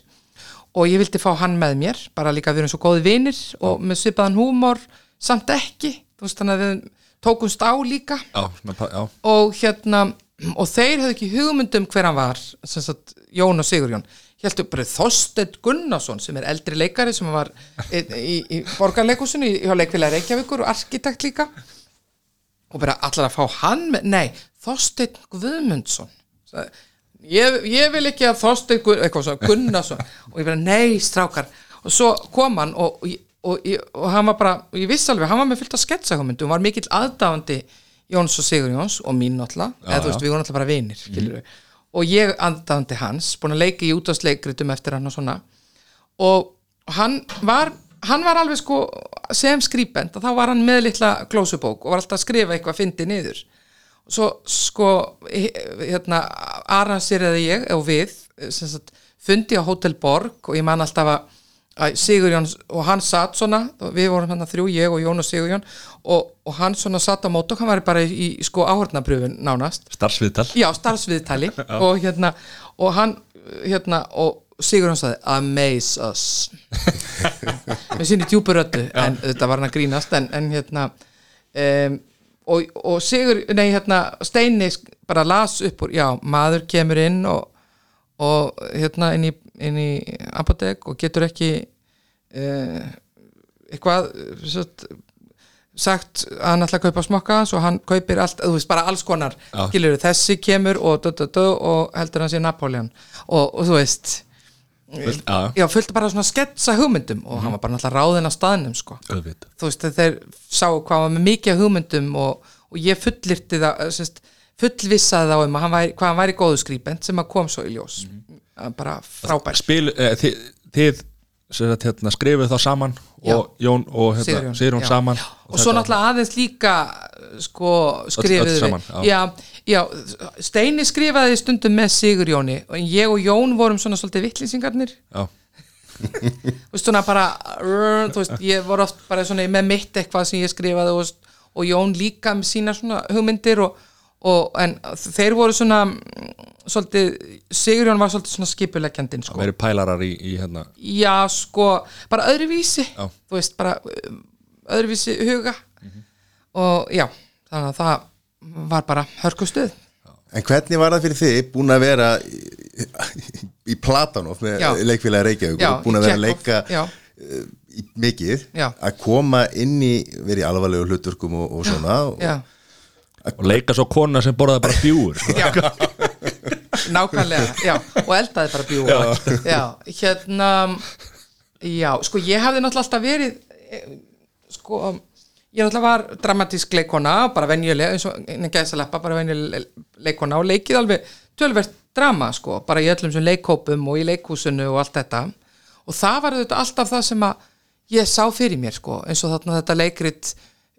Og ég vildi fá hann með mér, bara líka við erum svo góði vinir og með svipaðan húmor samt ekki, þú veist þannig að við tókumst á líka. Já, já, og hérna og þeir hefðu ekki hugmyndum hver hann var sem sagt Jón og Sigurjón. Heldur bara Þorsteinn Gunnarsson sem er eldri leikari sem var í, í, í borgarleikusinu í, leikfélagi Reykjavíkur og arkitekt líka. Og bara allar að fá hann með, nei, Þorsteinn Guðmundsson. Ég, ég vil ekki að svo, Gunnarsson. Og ég bara, nei, strákar. Og svo kom hann og, og, og, og, og hann var bara, ég vissi alveg, hann var með fullt af sketsahugmyndum, var mikill aðdáandi Jóns og Sigurjóns og mín náttúrulega, eða þú veist, við vorum náttúrulega bara vinir mm. og ég aðdáandi hans búin að leika í útvarsleikritum eftir hann og svona. Og hann var hann var alveg sko sem skrýpend þá var hann með litla glósubók og var alltaf að skrifa eitthvað fyndi niður. Og svo sko hérna Aransýrði ég og við sem sagt, fundi á Hotel Borg og ég man alltaf að Sigurjón og hann satt svona við vorum hann þrjú, ég og Jón og Sigurjón og, og hann svona satt á mót og hann var bara í, í sko áhörnapröfun nánast. Starfsviðtal. Já, starfsviðtali. <laughs> Og hérna og hann, hérna og Sigurjón sagði, amaze us. <laughs> Með sinni djúpu röddu en þetta var hann að grínast en, en hérna um, og, og Sigur, nei hérna Steini bara las upp úr, já, maður kemur inn og, og hérna inn í, inn í apotek og getur ekki uh, eitthvað satt, sagt að hann ætla að kaupa smokka svo hann kaupir allt, þú veist, bara alls konar Já. skilur þessi kemur og, dö, dö, dö, og heldur hann sé Napoleon og, og þú veist Fullt- Já, fullt bara svona sketsa hugmyndum og hann var bara náttúrulega ráðinn á staðnum sko. þú veist, þeir sáu hvað var með mikið hugmyndum og, og ég fullirti það sérst, fullvissaði þá um hann væri, hvað hann væri góðu skrýpend sem að kom svo í ljós mm. Bara frábært. Spil, eh, þið, þið sagt, hérna, skrifuð þá saman Já. og Jón og hérna, Sigurjón, Sigrún já. saman. Og svo náttúrulega aðeins líka sko skrifuðu öll við- saman, já, já, Steini skrifaði stundum með Sigurjóni og ég og Jón vorum svona svolítið vittlýsingarnir Já, <laughs> veist svona bara rrr, þú veist, ég voru oft bara svona með mitt eitthvað sem ég skrifaði og, og Jón líka með sína svona hugmyndir og, og en þeir voru svona mm, svolítið, Sigurjón var svolítið svona skipuleggjandinn sko. verið pælarar í, í hérna já sko, bara öðruvísi Já. þú veist, bara um, öðruvísi huga og já, þannig að það var bara hörkustuð En hvernig var það fyrir þig búin að vera í, í Platanov með leikfélagi Reykjavík búin að vera að leika já. uh, í mikið Já. að koma inn í verið alvarlegu hluturkum og, og svona og, já, og leika svo kona sem borðaði bara bjúur sko. nákvæmlega, já, og eldaði bara bjúa já. hérna já, sko ég hafði náttúrulega alltaf verið eh, sko ég náttúrulega var dramatísk leikona bara venjuleg, eins og innan gæðsaleppa bara venjuleg leikona og leikið alveg tölvert drama sko, bara í öllum sem leikhópum og í leikhúsinu og allt þetta og það var þetta alltaf það sem að ég sá fyrir mér sko eins og þarna þetta leikrit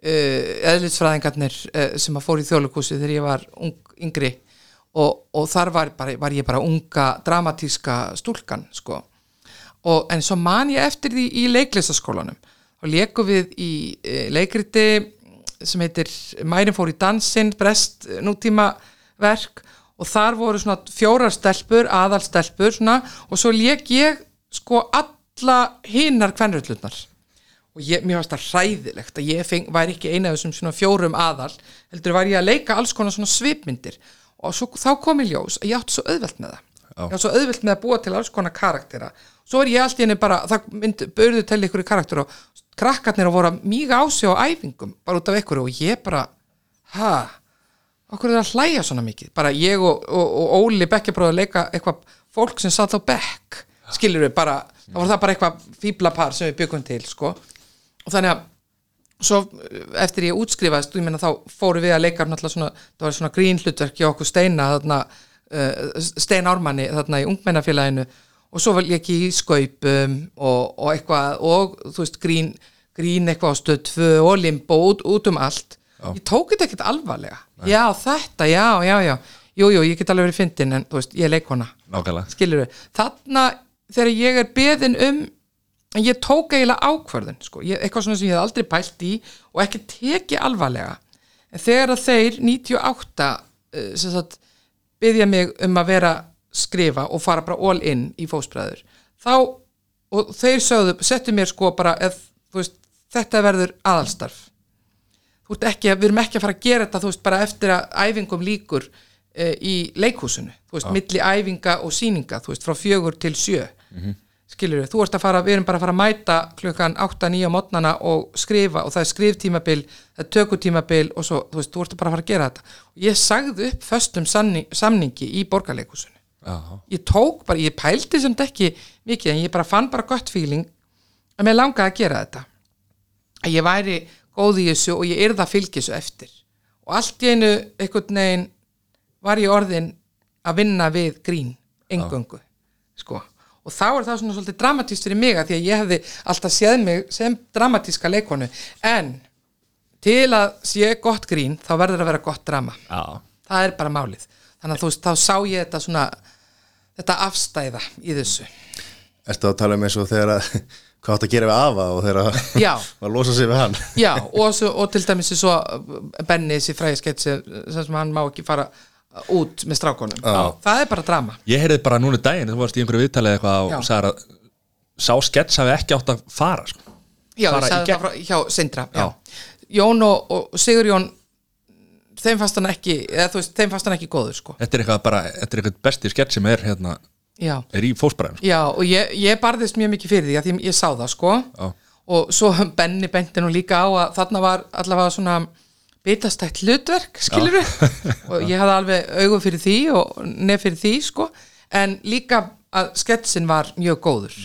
uh, eðlitsfræðingarnir uh, sem að fór í þjóðleikúsi þegar ég var ung, yngri. Og, og þar var, bara, var ég bara unga dramatíska stúlkan sko. Og, en svo man ég eftir því í leiklistaskólanum og leikum við í uh, leikriti sem heitir Mærin fór í dansinn brest eh, nútíma verk. Og þar voru svona fjórar stelpur aðalstelpur svona. Og svo leik ég sko alla hinnar kvenröldlunar og ég, mér varst það hræðilegt að ég feng, væri ekki eina af þessum svona fjórum aðal heldur var ég að leika alls konar svona svipmyndir. Og svo, þá kom í ljós að ég átti svo auðvelt með það. Ég átti svo auðvelt með að búa til alls konar karaktera svo er ég allt í henni bara, það myndi börðu til ykkur karakter og krakkarnir að voru míga á sig á æfingum bara út af ykkur og ég bara ha, okkur er að hlæja svona mikið. Bara ég og, og, og Óli bekkjabróður leika eitthvað fólk sem satt á bekk. Skilur við bara, það var það bara eitthvað fíblapar sem við byggum til sko og þannig að svo eftir ég útskrifaðist, ég menna þá fóru við að leika svona, það var svona grín hlutverk hjá okkur Steina, þarna uh, Stein Ármanni, þarna í ungmennafélaginu. Og svo var ég ekki í skaupum og, og eitthvað og þú veist grín, grín eitthvað á stöð 2 og limbo út, út um allt. Ég tók þetta ekkert alvarlega. Já þetta, já, já, já. Jú, jú, ég get alveg verið fyndin en þú veist, ég er leikona skilur við, þarna þegar ég er beðin um en ég tók eiginlega ákvörðun sko. ég, eitthvað svona sem ég hef aldrei pælt í og ekki teki alvarlega. En þegar að þeir 98 uh, byggja mig um að vera skrifa og fara bara all in í fósbræður þá, og þeir sögðu settu mér sko bara eð, veist, þetta verður aðalstarf. Þú ert ekki, við erum ekki að fara að gera þetta þú veist bara eftir að æfingum líkur e, í leikhúsinu, þú veist milli æfinga og síninga, þú veist frá fjögur til sjö. Mm skilur við, þú ert að fara við erum bara að fara að mæta klukkan 8-9 á mótnana og skrifa og það er skriftímabil það er tökutímabil og svo þú veist, þú ert bara að fara að gera þetta. Og ég sagði upp föstum samning, samningi í borgarleikhúsinu. Já. ég tók bara, ég pældi sem þetta ekki mikið en ég bara fann bara gott feeling að mér langaði að gera þetta. Að ég væri góð í þessu og ég yrða að fylgja þessu eftir. Og allt í einu einhvern veginn var ég orðin að vinna við grín engöngu sko. Og þá er það svona svolítið dramatíst fyrir mig að því að ég hefði alltaf séð mig sem dramatíska leikonu en til að sé gott grín þá verður að vera gott drama. Já. það er bara málið. Þannig að þú veist, þá sá ég þetta svona þetta afstæða í þessu. Ertu að tala um eins og þegar að <laughs> hvað átt að gera við afa og þegar að Já. <laughs> að losa sig við hann? Já, og, svo, og til dæmis er svo Benni, þessi frægiskett sem sem hann má ekki fara út með strákonum það er bara drama Ég heyrði bara núna í daginn, þú varst í einhverju viðtalið eitthvað Já. og sagði að sá skets hafi ekki átt að fara sko. Já, Fara ég í sagði gegn. það frá, hjá Sindra já. Já. Jón og, og Sigurjón þeim fannst hann ekki eða þú veist, þeim fannst hann ekki góður sko Þetta er eitthvað bara, þetta er eitthvað besti skets sem er hérna, Já, er í fósbræðum sko. já og ég, ég barðist mjög mikið fyrir því að því ég sá það sko Já. og svo Benni benti nú líka á að þarna var allavega svona bitastætt hlutverk, skilur <laughs> og ég hafði alveg augu fyrir því og nef fyrir því sko. En líka að sketsin var mjög góður.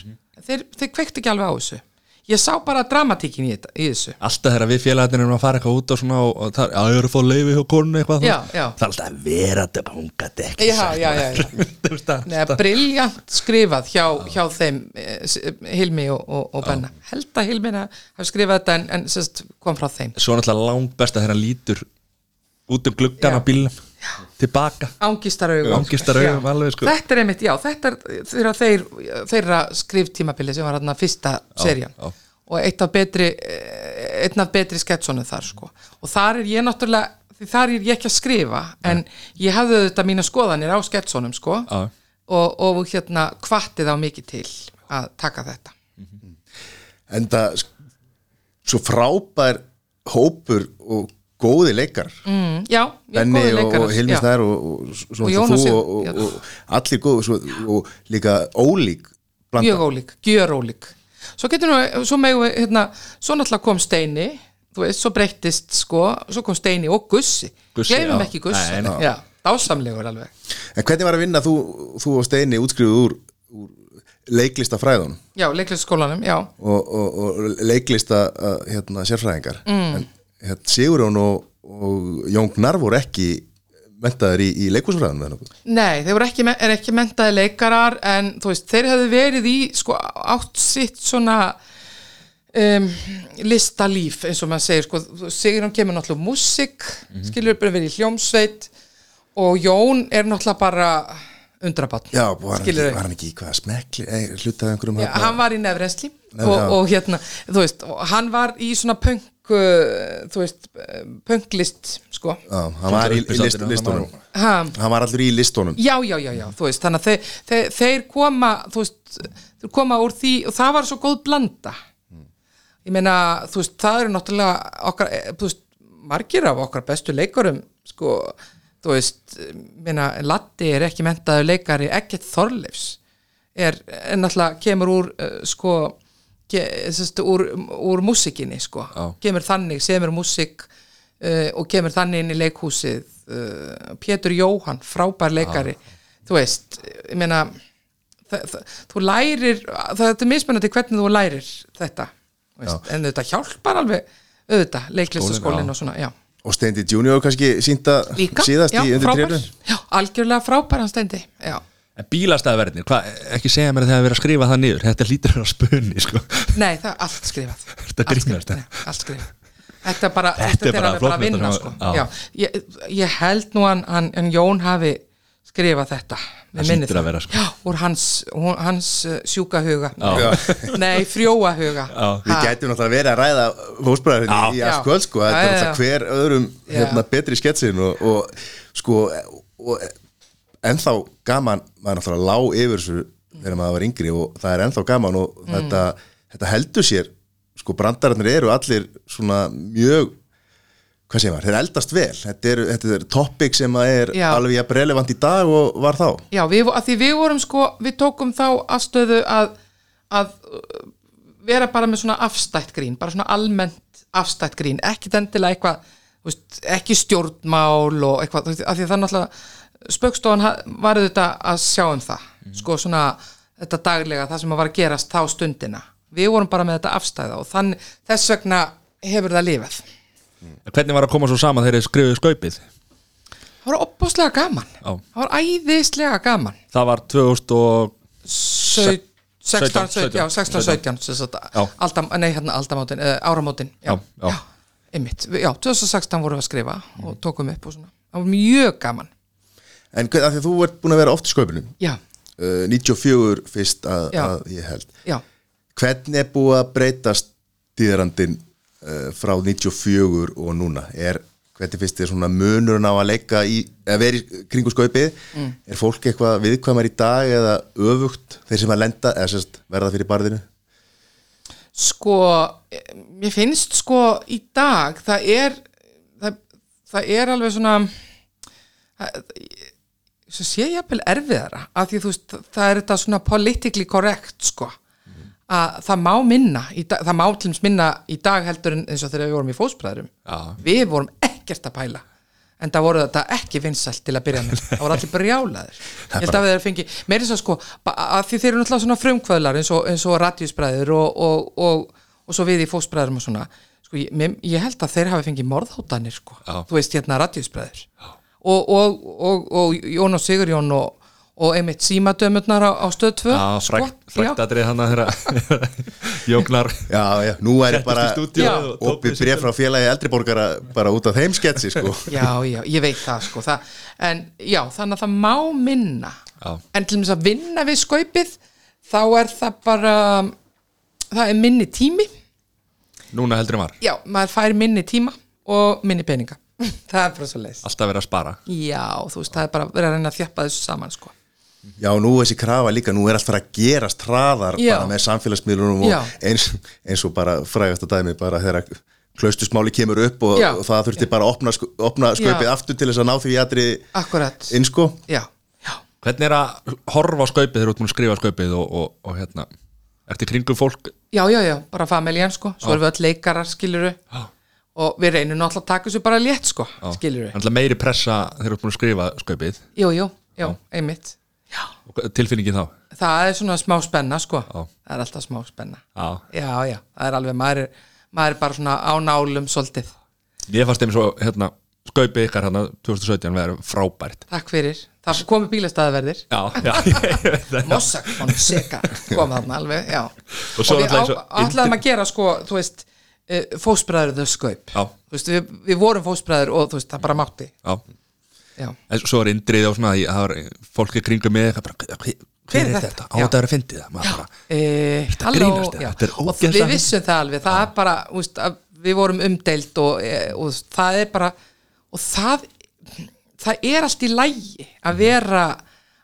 Þeir, þeir kveikt ekki alveg á þessu ég sá bara dramatíkin í, þetta, í þessu Alltaf þegar við félagarnir erum að fara eitthvað út og svona og, og það, já, er að fá leiði hjá konu eitthvað Já, það, já. það er alltaf að vera þetta hungað ekki Já, sagt já, það. já, já. <laughs> Þú veist það, Nei, briljant skrifað hjá, hjá þeim eh, s- Hilmi og, og, og Benna held að Hilmi hafi skrifað þetta en, en sérst, kom frá þeim Svo er náttúrulega langt best að hann lítur út um gluggan á Já. Tilbaka. Alveg, sko. Þetta er einmitt, já, þetta er þeir, þeirra skriftímabili sem var hérna fyrsta serían. já. og eitt af betri einn af betri sketsonu þar sko. Og þar er ég náttúrulega þar er ég ekki að skrifa en ég hafði þetta mína skoðanir á sketsonum sko. Já. og, og hérna kvatti þá mikið til að taka þetta. En það svo frábær hópur og góði leikar mm, Já, Benni leikarar, og Hilmi. Snær og, og, Og og Jónas og, allir góð svo, og líka ólík blanda. mjög ólík, gjör ólík. Svo getur nú, svo megum við hérna, svo náttúrulega kom Steini þú veist, svo breyttist sko, svo kom Steini og Gussi, Gussi, gleymum já. ekki Gussi. Nei, já, dásamlegur alveg. En hvernig var að vinna þú, þú og Steini útskrifuð úr, úr leiklista fræðun já, leiklistaskólanum, já. Og, og, og leiklista uh, hérna, sérfræðingar. Mm. en hérna, Sigurjón og, og Jón Gnar voru ekki mentaðir í, í leikúsfræðun Nei, þeir voru ekki, er ekki mentaði leikarar en þú veist, þeir hefðu verið í sko átt sitt svona um, listalíf eins og maður segir sko, Sigurjón kemur náttúrulega úr músík Mhm. skilur bara verið í hljómsveit og Jón er náttúrulega bara undrabann Já, var hann, ekki, Skilurðu? var hann ekki í hvað smekli eh, hlutaði einhverjum Já, þarna? hann var í nefrensli og, og hérna, þú veist, hann var í svona punk þú veist, uh, punklist sko. Já, hann var í, í list, listónum ha, Hann var allur í listónum já, já, já, já, þú veist þannig að þeir, þeir, þeir koma þú veist, þeir koma úr því og það var svo góð blanda. Ég meina, þú veist, það eru náttúrulega okkar, eh, þú veist, margir af okkar bestu leikurum, sko þú veist, meina, Latti er ekki mentaður leikari, ekkert Þorleifs er, er náttúrulega kemur úr, uh, sko sest, úr, úr músikinni, sko. Já. kemur þannig, semur músik uh, og kemur þannig inn í leikhúsið uh, Pétur Jóhann, frábær leikari. Þú veist, ég meina þú lærir það þetta er mismunandi hvernig þú lærir þetta veist, en þetta hjálpar alveg auðvitað, leiklistaskólinn og svona já. Og Steindi Junior kannski sínda síðast já, í undir já, algjörlega frábær hann stendi já. En bílastæðverðinir, ekki segja mér að það er verið að skrifa það niður Þetta lítur að vera spunni, sko. Nei, það er allt skrifað. <laughs> Þetta Allt grínast, Þetta er bara, Þetta þetta er er bara bara að vinna sko. já. ég, ég held nú hann, hann, hann Jón hafi skrifað þetta Það hlýtur að vera, sko. Já, úr hans, hans uh, sjúkahuga <laughs> Nei, frjóahuga Við gætum náttúrulega verið að ræða fósbræðinni í Já. Askvöld sko, þetta er náttúrulega hver öðrum hérna, betri sketsin og, og sko og, ennþá gaman maður náttúrulega lá yfir þessu þegar maður var yngri og það er ennþá gaman og Mm. þetta, þetta heldur sér sko brandararnir eru allir svona mjög hvað segir maður, þeir eldast vel þetta er, þetta er topic sem er Já. alveg jafn relevant í dag og var þá Já, við, að því við vorum sko, við tókum þá afstöðu að, að uh, vera bara með svona afstætt grín, bara svona almennt afstætt grín, ekki endilega eitthvað, ekki stjórnmál og eitthvað, að því það náttúrulega spöggstofan var auðvitað að sjá um það, sko svona þetta daglega, það sem var að gerast þá stundina. Við vorum bara með þetta afstæða og þann, þess vegna hefur það lifað. Hvernig var að koma svo saman þegar þið skrifuðu skaupið? Það var opbáslega gaman. Já. Það var æðislega gaman. Það var 2000 og Sau- 16, 17, já, 16, 17 sem sagt, Já. aldam, nei, hérna aldamótin, uh, áramótin já, 2016 vorum við að skrifa og tókum upp og svona, það var mjög gaman en af því að þú ert búin að vera oft í sköpunum. Já, uh, 94 fyrst að, að ég held. Já, hvernig er búið að breytast tíðrandin uh, frá 94 og núna? Er, hvernig finnst þér svona munurinn á að leika í, að vera í kringu skaupið? Mm. er fólk eitthvað viðkvæmar í dag eða öfugt þeir sem að lenda eða sérst verða fyrir barðinu? Sko eh, mér finnst sko í dag það er það, það er alveg svona það, svo sé ég jafnvel erfiðara af því þú veist, það er þetta svona politically correct sko. Að það má minna, dag, það má til dæmis minna í dag heldur en eins og þegar við vorum í fósbræðurum Já. við vorum ekkert að pæla en það voru þetta ekki vinsælt til að byrja með. Það voru allir brjálaðir. <laughs> Ég held að við þeir fengi, meira svo sko ba- að því þeir eru náttúrulega svona frumkvöðlar eins og, og radíusbræður og, og, og, og svo við í fósbræðurum og svona. Sko, ég, ég held að þeir hafi fengið morðhóttanir sko, Já. þú veist hérna radíusbræður og, og, og, og Jón og Sigurjón og, og einmitt símadömurnar á, á stöð 2 Já, frækt, frækt aðrið hann að þeirra. <laughs> Jóknar já, já, nú er bara og opið bref frá félagi eldriborgara bara út af þeim sketsi sko. <laughs> Já, já, ég veit það sko það, en já, þannig að það má minna. Já. en til þess að vinna við skaupið þá er það bara það er minni tími. Núna heldur en var. Já, maður fær minni tíma og minni peninga <laughs> það er bara svo leis Alltaf verið að spara já, þú veist, það er bara verið að reyna að þjappa þessu saman sko Já, nú þessi krafa líka, nú er allt fyrir að gerast hraðar Já. bara með samfélagsmiðlunum Já. og eins, eins og bara frægasta dæmi bara þegar klaustusmáli kemur upp og, Já. og það þurfti bara að opna, opna skaupið Já. aftur til þess að ná því jætri akkurat, inn sko já, já Hvernig er að horfa á skaupið þegar þú ert búin að skrifa skaupið og, og, og hérna Ertu kringum fólk já, já, já, bara familjan sko svo erum við öll leikarar, skiluru Já. Og við reynum náttúrulega að taka þessu bara létt sko skiluru, Þannig meiri pressa þegar þú ert búin að skrifa skaupið? Jú, jú, já, einmitt. Já. Og Tilfinningin þá? Það er svona smá spenna sko. Já. það er alltaf smá spenna. Já. já, já, það er alveg, maður er, maður er bara svona á nálum svolítið. Ég fannst þeim svo hérna Skaupið ykkar hérna 2017 verður frábært. Takk fyrir, það komu bílastæðaverðir. Já, já, ég veit það. <laughs> Mossack Fonseca kom þarna alveg, já. Og og, svo við náttúrulega eins og ætlaðum að gera sko, þú veist fósbræður þau skaup Já. Þú veist, við, við vorum fósbræður og veist, það bara mátti. Já, já, en svo er indrið og svona það var fólki kringum bara, hver, hver er þetta? Á þetta er að fyndi það bara, e, grínast, eða? já. Þetta er og við vissum það alveg það er bara, veist, við vorum umdeilt og, e, og það er bara og það það er allt í lægi að vera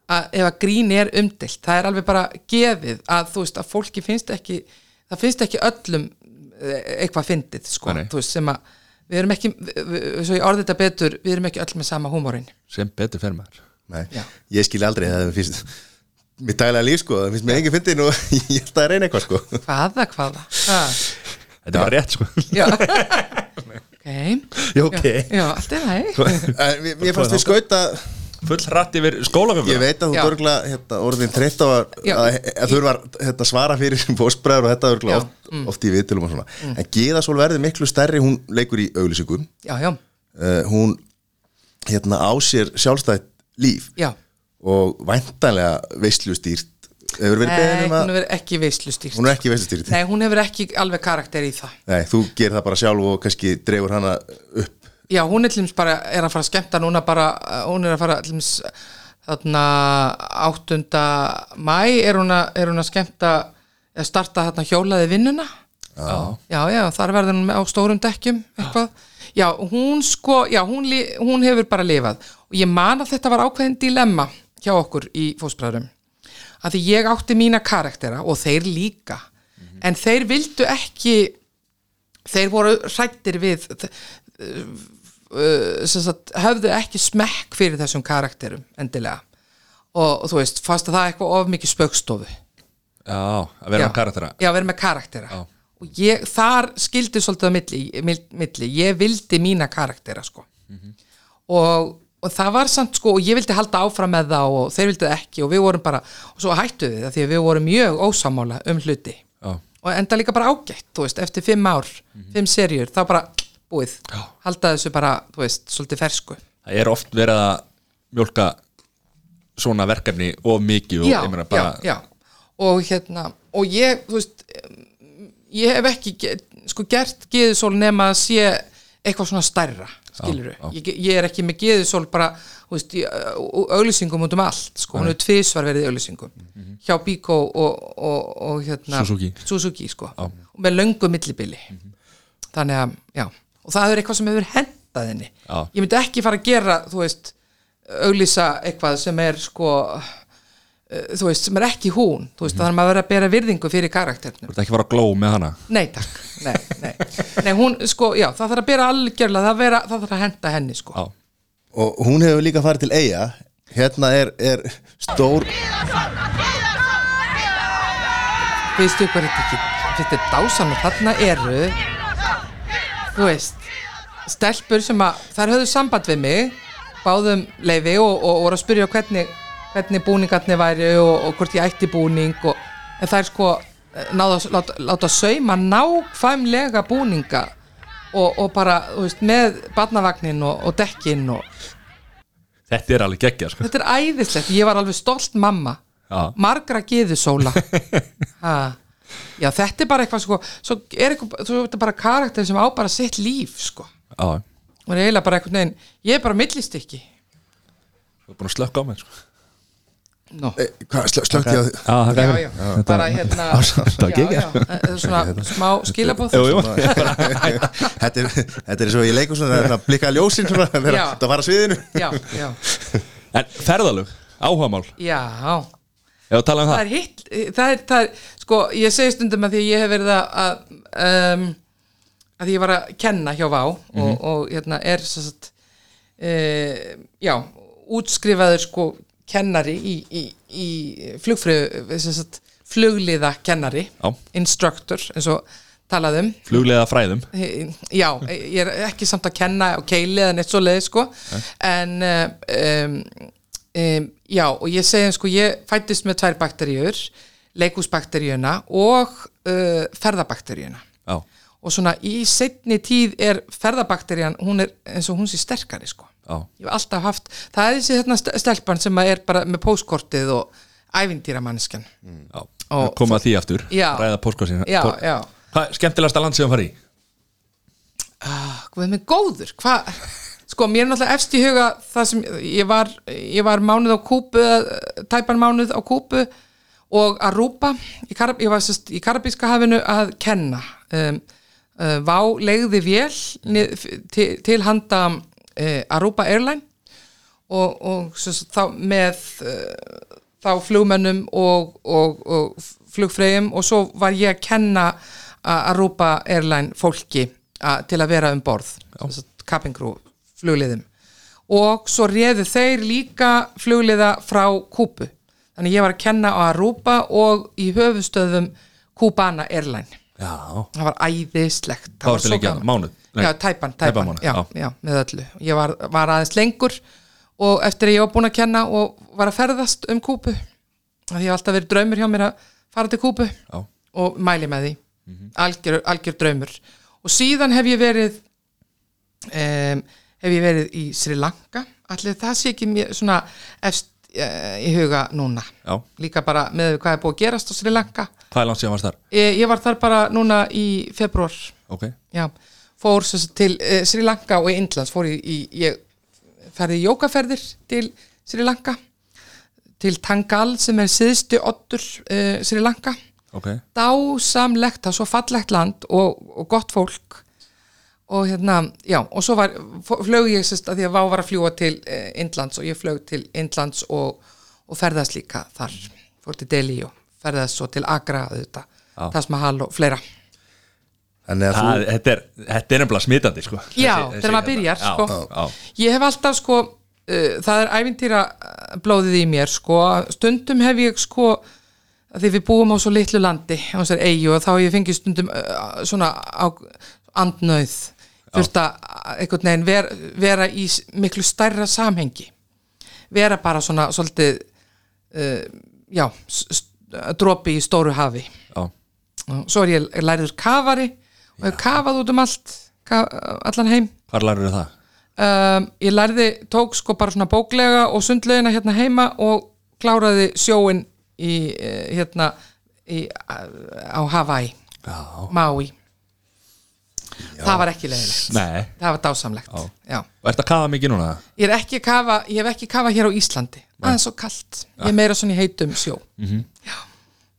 að, ef að grín er umdeilt það er alveg bara gefið að þú veist að fólki finnst ekki það finnst ekki öllum eh, eitthvað fyndið sko, Nei, þú veist sem að við erum ekki, við, við, svo ég orðið þetta betur við erum ekki öll með sama húmórin. Sem betur fer maður. Ég skil aldrei það finnst mér daglega líf sko, það finnst mér engin fyndin og <laughs> ég held að reyna eitthvað sko. Hvaða, hvaða? Ha, Þetta er bara rétt sko. <laughs> Ok, Já, ok. Já, allt er það En mér- fannst við skauta Full hratt yfir skólagöfuna Ég veit að þú dörgla hérna, orðin þreytt á að, að, að þurfa hérna, svara fyrir fósbræður og þetta dörgla oft, oft í viðtölum og svona. En Gíðasól verði miklu stærri, hún leikur í já, uh, Hún hérna, á sér sjálfstætt líf. Já. Og væntanlega veislustýrt. Hefur verið Nei, beðin um hún að hefur ekki veislustýrt. Hún er ekki veislustýrt. Nei, hún hefur ekki alveg karakter í það. Nei, þú gerir það bara sjálf og kannski dreifur hana upp Já, hún er til dæmis bara, er að fara að skemmta núna bara, uh, hún er að fara til dæmis þarna 8. mæ er hún að, er hún að skemmta að starta þarna hjólaði vinnuna. Já, já, já þar verður hún á stórum dekkjum eitthvað. Já, hún sko, já, hún, hún hefur bara lifað. Og ég man að þetta var ákveðin dilemma hjá okkur í fósbræðurum að því ég átti mína karaktera og þeir líka. En þeir vildu ekki þeir voru hrættir við sagt, höfðu ekki smekk fyrir þessum karakterum endilega. Og, og þú veist, fannst að það eitthvað of mikið spöggstofu Já, að vera með karaktera. Já, vera með karaktera. Já. og ég, þar skildi svolítið á milli, mil- milli, ég vildi mína karaktera sko. Og, og það var samt sko og ég vildi halda áfram með það og þeir vildi ekki og við vorum bara, og svo hættu við það því að við vorum mjög ósamála um hluti. Já, og enda líka bara ágætt, þú veist, eftir fimm ár fimm serjur, þá bara búið. Já. halda þessu bara, þú veist, svolítið fersku. Það er oft verið að mjólka svona verkefni of mikið og já, ég meina bara já, já, og hérna og ég, þú veist ég hef ekki sko gert geðusól nema að sé eitthvað svona stærra skilur já. ég, ég er ekki með geðusól bara, þú veist, í au- auglýsingum út um allt, sko, hún hefur tvisvar verið í auglýsingum, hjá Biko og, og, og hérna Suzuki. Suzuki sko, og með löngu millibili. Þannig að, já og það er eitthvað sem hefur hendað henni. Já. ég myndi ekki fara að gera, þú veist auglýsa eitthvað sem er sko uh, þú veist, sem er ekki hún. Þú veist, þannig að maður verður að bera virðingu fyrir karakternum Þú ert ekki að fara að gló með hana? Nei takk, nei, nei. Nei, hún, sko, já, það þarf að bera algjörlega það, vera, það þarf að henda henni, sko. Já, og hún hefur líka farið til eiga hérna er, er stór þetta ekki þetta er dásan og þarna eru þú veist stelpur sem að, þær höfðu samband við mig báðum leifi og, og voru að spyrja hvernig, hvernig búningarnir væri og, og hvort ég ætti búning og, en það er sko náða, láta, láta sauma nákvæmlega búninga og, og bara, þú veist, með barnavagnin og, og dekkin og þetta er alveg geggja sko. þetta er æðislegt, ég var alveg stolt mamma Já. margra geðusóla <laughs> ha. Já þetta er bara eitthvað sko, svo er eitthvað, svo er þetta bara karakter sem á bara sitt líf sko. Já, og er eiginlega bara einhvern veginn ég er bara millistykki. Þú er búin að slökka á mig sko. e, no. hvað, slö, slökti ég á Já, það já, er já, bara hérna <laughs> já, já, eh, svona smá skilabóð <laughs> þetta er, þetta er svo ég leikur svona að blikka ljósin svona þegar Já. þetta var að sviðinu. Já, já, <laughs> En ferðalög, áhugamál? Já. Ef að tala um það. Það er hitt það er, það er, sko, ég segi stundum að því að ég hef verið að að, um, að ég var að kenna hjá Vá og, og hérna er svo sagt, uh, já, útskrifaður sko kennari í, í, í flugfröð sagt, flugliða kennari Já. instructor eins og talaðum Fluglega fræðum. Já, <laughs> ég er ekki samt að kenna á keili eða neitt svo leið sko en um, um, já, og ég segi sko ég fættist með tvær bakteríur leikúsbakteríuna og uh, ferðabakteríuna. Já, og svona í setni tíð er ferðabakterían, hún er eins og hún sé sterkari sko. Já. ég hef alltaf haft, það er þessi hérna st- stelpan sem að er bara með póstkortið og ævindýramanniskan Já, Og- koma að því aftur. Já. ræða póskossin já, já, Hvað er skemmtilegasta land sem þú farið í? hvað er með góður hvað, sko mér er náttúrulega efst í huga það sem ég var ég var mánuð á kúpu, tæpan mánuð á kúpu og Aruba í Karab, ég var sérst í Karabíska hafinu að kenna. Um, uh, Vá legði vél nið, til, til handa uh, Aruba Airline og, og sérst, þá með uh, þá flugmönnum og, og, og flugfreyjum og svo var ég að kenna að Aruba Airline fólki a, til að vera um borð crew, flugliðum. Og svo réðu þeir líka flugliða frá Kúpu þannig ég var að kenna á Aruba og í höfustöðum Cubana Airline. Já, það var æðislegt. Hvað varstu var svo að- gaman. mánuð? Já, tæpan, Tæpan. Mánuð, já, með öllu. Ég var, var aðeins lengur og eftir að ég var búin að kenna og var að ferðast um Kúpu því ég hef alltaf verið draumur hjá mér að fara til Kúpu já, og mæli með því. Mhm. algjör, algjör draumur. Og síðan hef ég verið um, hef ég verið í Sri Lanka? Allir það sé ekki mér svona efst uh, í huga núna. Já. Líka bara með hvað er búið að gerast á Sri Lanka. Hvað er land sem varst þar? ég, ég var þar bara núna í februar Ok, já, fór sagt til uh, Sri Lanka og Indlands. Fór í, í ég ferði í jókaferðir til Sri Lanka til Tangal sem er siðstu oddur uh, Sri Lanka. Ok. Dásamlegt, það er svo fallegt land og, og gott fólk og hérna, já, og svo var flög ég sérst að því að Vá var að fljúa til eh, Indlands og ég flög til Indlands og, og ferðast líka þar. Fór til Delhi og ferðast svo til Agra auðvitað, Taj Mahal og fleira. Þannig að Það, þú, þetta, er, þetta er nefnilega smitandi sko. Já, þegar maður byrjar sko. já, Ég hef alltaf sko uh, það er ævintýra blóðið í mér sko, stundum hef ég sko að því við búum á svo litlu landi á eigu og þá hef ég fengið stundum uh, svona á andnöð þurft að einhvern veginn ver, vera í miklu stærra samhengi. Vera bara svona svolítið uh, já dropi í stóru hafi. Já, svo er ég læriður kafari og hef kafað út um allt ka, allan heim. Hvar lærður það? um, ég lærði, tók sko bara svona bóklega og sundlegina hérna heima og kláraði sjóin í eh, hérna í, á Hawaii Já, það var ekki leiðilegt nei. Það var dásamlegt. Já. Já. Og ert að kafa mikið núna? ég er ekki kafa, ég hef ekki kafa hér á Íslandi. Aðeins svo kalt, ég er meira svona í heitum sjó. Mhm. já,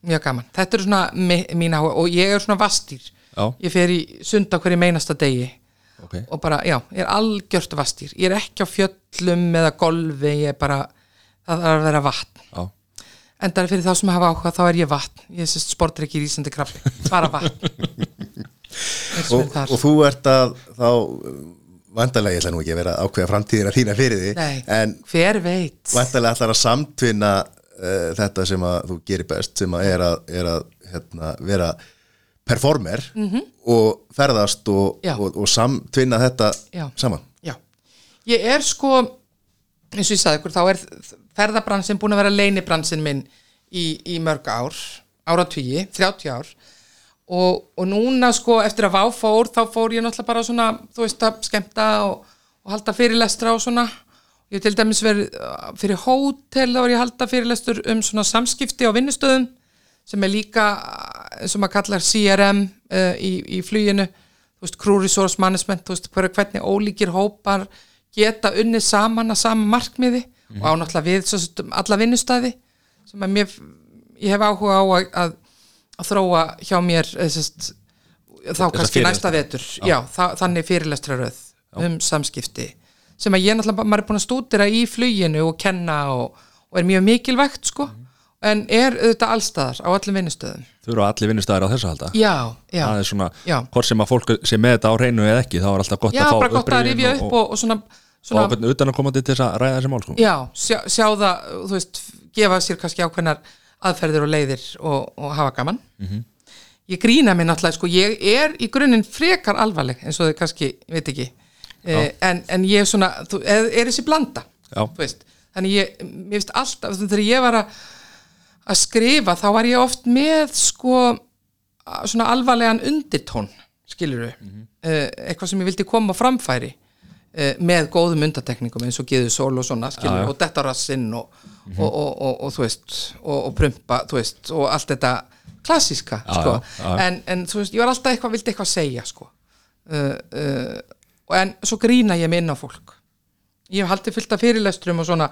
mjög gaman. Þetta er svona mi- mín áhuga og ég er svona vastýr Já, ég fer í sund á hverju meinasta degi. Ok. Og bara, já, ég er algjört vastýr ég er ekki á fjöllum eða golfi ég er bara, það þarf að vera vatn. Já, endar fyrir þá sem hafa áhuga þá er ég vatn, ég er sérst sportreiki í Ísandi krafti, bara vatn <laughs> og og, þú ert að þá vandarlega, ég ætla nú ekki að vera ákveða framtíðina þína fyrir því Nei, en hver veit? vandarlega ætlar að samtvinna uh, þetta sem að þú gerir best sem að er að, er að hérna, vera performer og ferðast og, og, og samtvinna þetta Já. saman. Já, ég er sko eins og ég sagði ykkur, þá er ferðabransin búin að vera leinibransin minn í, í mörg ár, áratvíi 30 ár og, og núna sko eftir að vá fór þá fór ég náttúrulega bara svona, þú veist að skemmta og, og halda fyrirlestra og svona. Ég til dæmis verið uh, fyrir hótel þá var ég að halda fyrirlestur um svona samskipti á vinnustöðum sem er líka uh, og maður kallar CRM uh, í, í fluginu. Þú veist, crew resource management, þú veist, hver, hvernig ólíkir hópar geta unnið saman að sama markmiði og á náttúrulega við svo, sem alla vinnustæði sem að mér, ég hef áhuga á að, að, að þróa hjá mér eh, sest, þá kannski næsta vetur. Já, þa þannig fyrirlestraröð um samskipti. Sem að ég náttúrulega, maður er búin að stúdira í fluginu og kenna og, og er mjög mikilvægt sko. En er auðvitað allstaðar á öllum vinnustöðum þau eru allir vinnustæðir á þessu halda? Já, já, Það er svona, Já. hvort sem að fólk sé með þetta á hreinu eða ekki, þá er alltaf gott já að fá bara gott að rifja upp og, og og svona ákveðin utan að koma til þess að ræða þessi mál sko. já, sjá, sjá það, þú veist gefa sér kannski ákveðnar aðferðir og leiðir og, og hafa gaman. Ég grína mig náttúrulega sko, ég er í grunninn frekar alvarleg eins og þau kannski, ég veit ekki. Eh, en, en ég er svona, þú, er, er þessi blanda Já. þú veist, þannig ég mér finnst alltaf, veist, þegar ég var að að skrifa, þá var ég oft með sko svona alvarlegan undirtón skilur við, eitthvað sem ég vildi koma framfæri með góðum undatekningum eins og geðu sól og svona skilur, já. og detta rassinn og, og, og, og, og þú veist og, og prumpa, þú veist, og allt þetta klassíska, Já, sko. já. En, en þú veist, ég var alltaf eitthvað, vildi eitthvað segja, sko. Uh, uh, en svo grína ég mig inn á fólk. Ég hef haldið fullt af fyrirlestrum og svona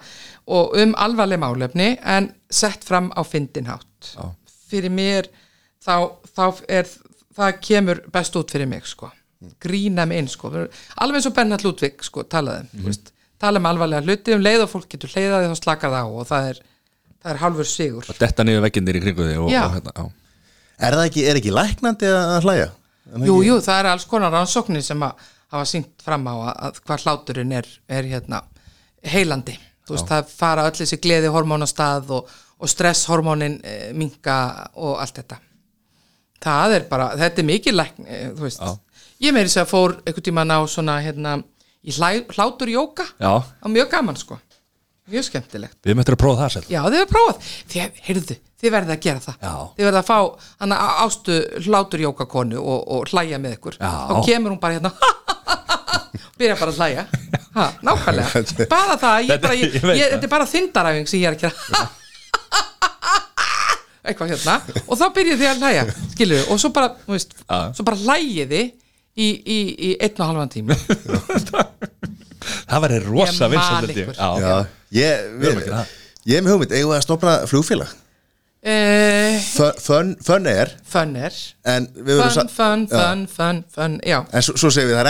og um alvarleg málefni en sett fram á fyndinhátt fyrir mér þá, þá er það kemur best út fyrir mig sko grína mig inn sko alveg eins og Bernhard Ludvig sko talaði um mm -hmm. tala um alvarlega hluti um leið og fólk getur leiðaði þá slakar það á og það er það er halvur sigur Detta niður veggindir í kringu þig og, og hérna. Er það ekki, er ekki læknandi að hlæja? Er Jú, jú, það er alls konar rannsóknir sem að hafa sínt fram á að, að hvað hláturinn er, er hérna heilandi. Veist, það fara öll þessi gleði hormón á stað og, og stresshormónin e, minka og allt þetta. Það er bara, þetta er mikið lækn, e, þú veist. Ég meiri sér að fór einhvern tímann á svona, hérna, í hlæ, hlátur jóka. Já. Og mjög gaman, sko. Mjög skemmtilegt. Við möttum að prófa það selv Já, þið hefur prófað. Þið, heyrðu, þið verðið að gera það. Já. Þið verðið að fá hana ástu hlátur jókakonu og, og hlæja með ykkur. Já. Þá kemur hún bara hérna <laughs> byrja bara að hlæja. Ha, nákvæmlega. <laughs> bara það, ég Þetta- bara, ég, ég veit ég, það. þetta er bara þindaræfing sem ég er að gera. <laughs> Eitthvað hérna. Og þá byrjið þið að hlæja, skilur og svo bara, þú veist, Já. svo bara hlæjið þið í, í, í einn og halvan tíma. <laughs> Það rosa vinsælt ykkur. Já, Já, ég, að er með hugmynd, eigum við að stopna flugfélag Uh, Fun- Fun fun er fun er. Fun, fun, fun, já. En svo, svo segir við, það er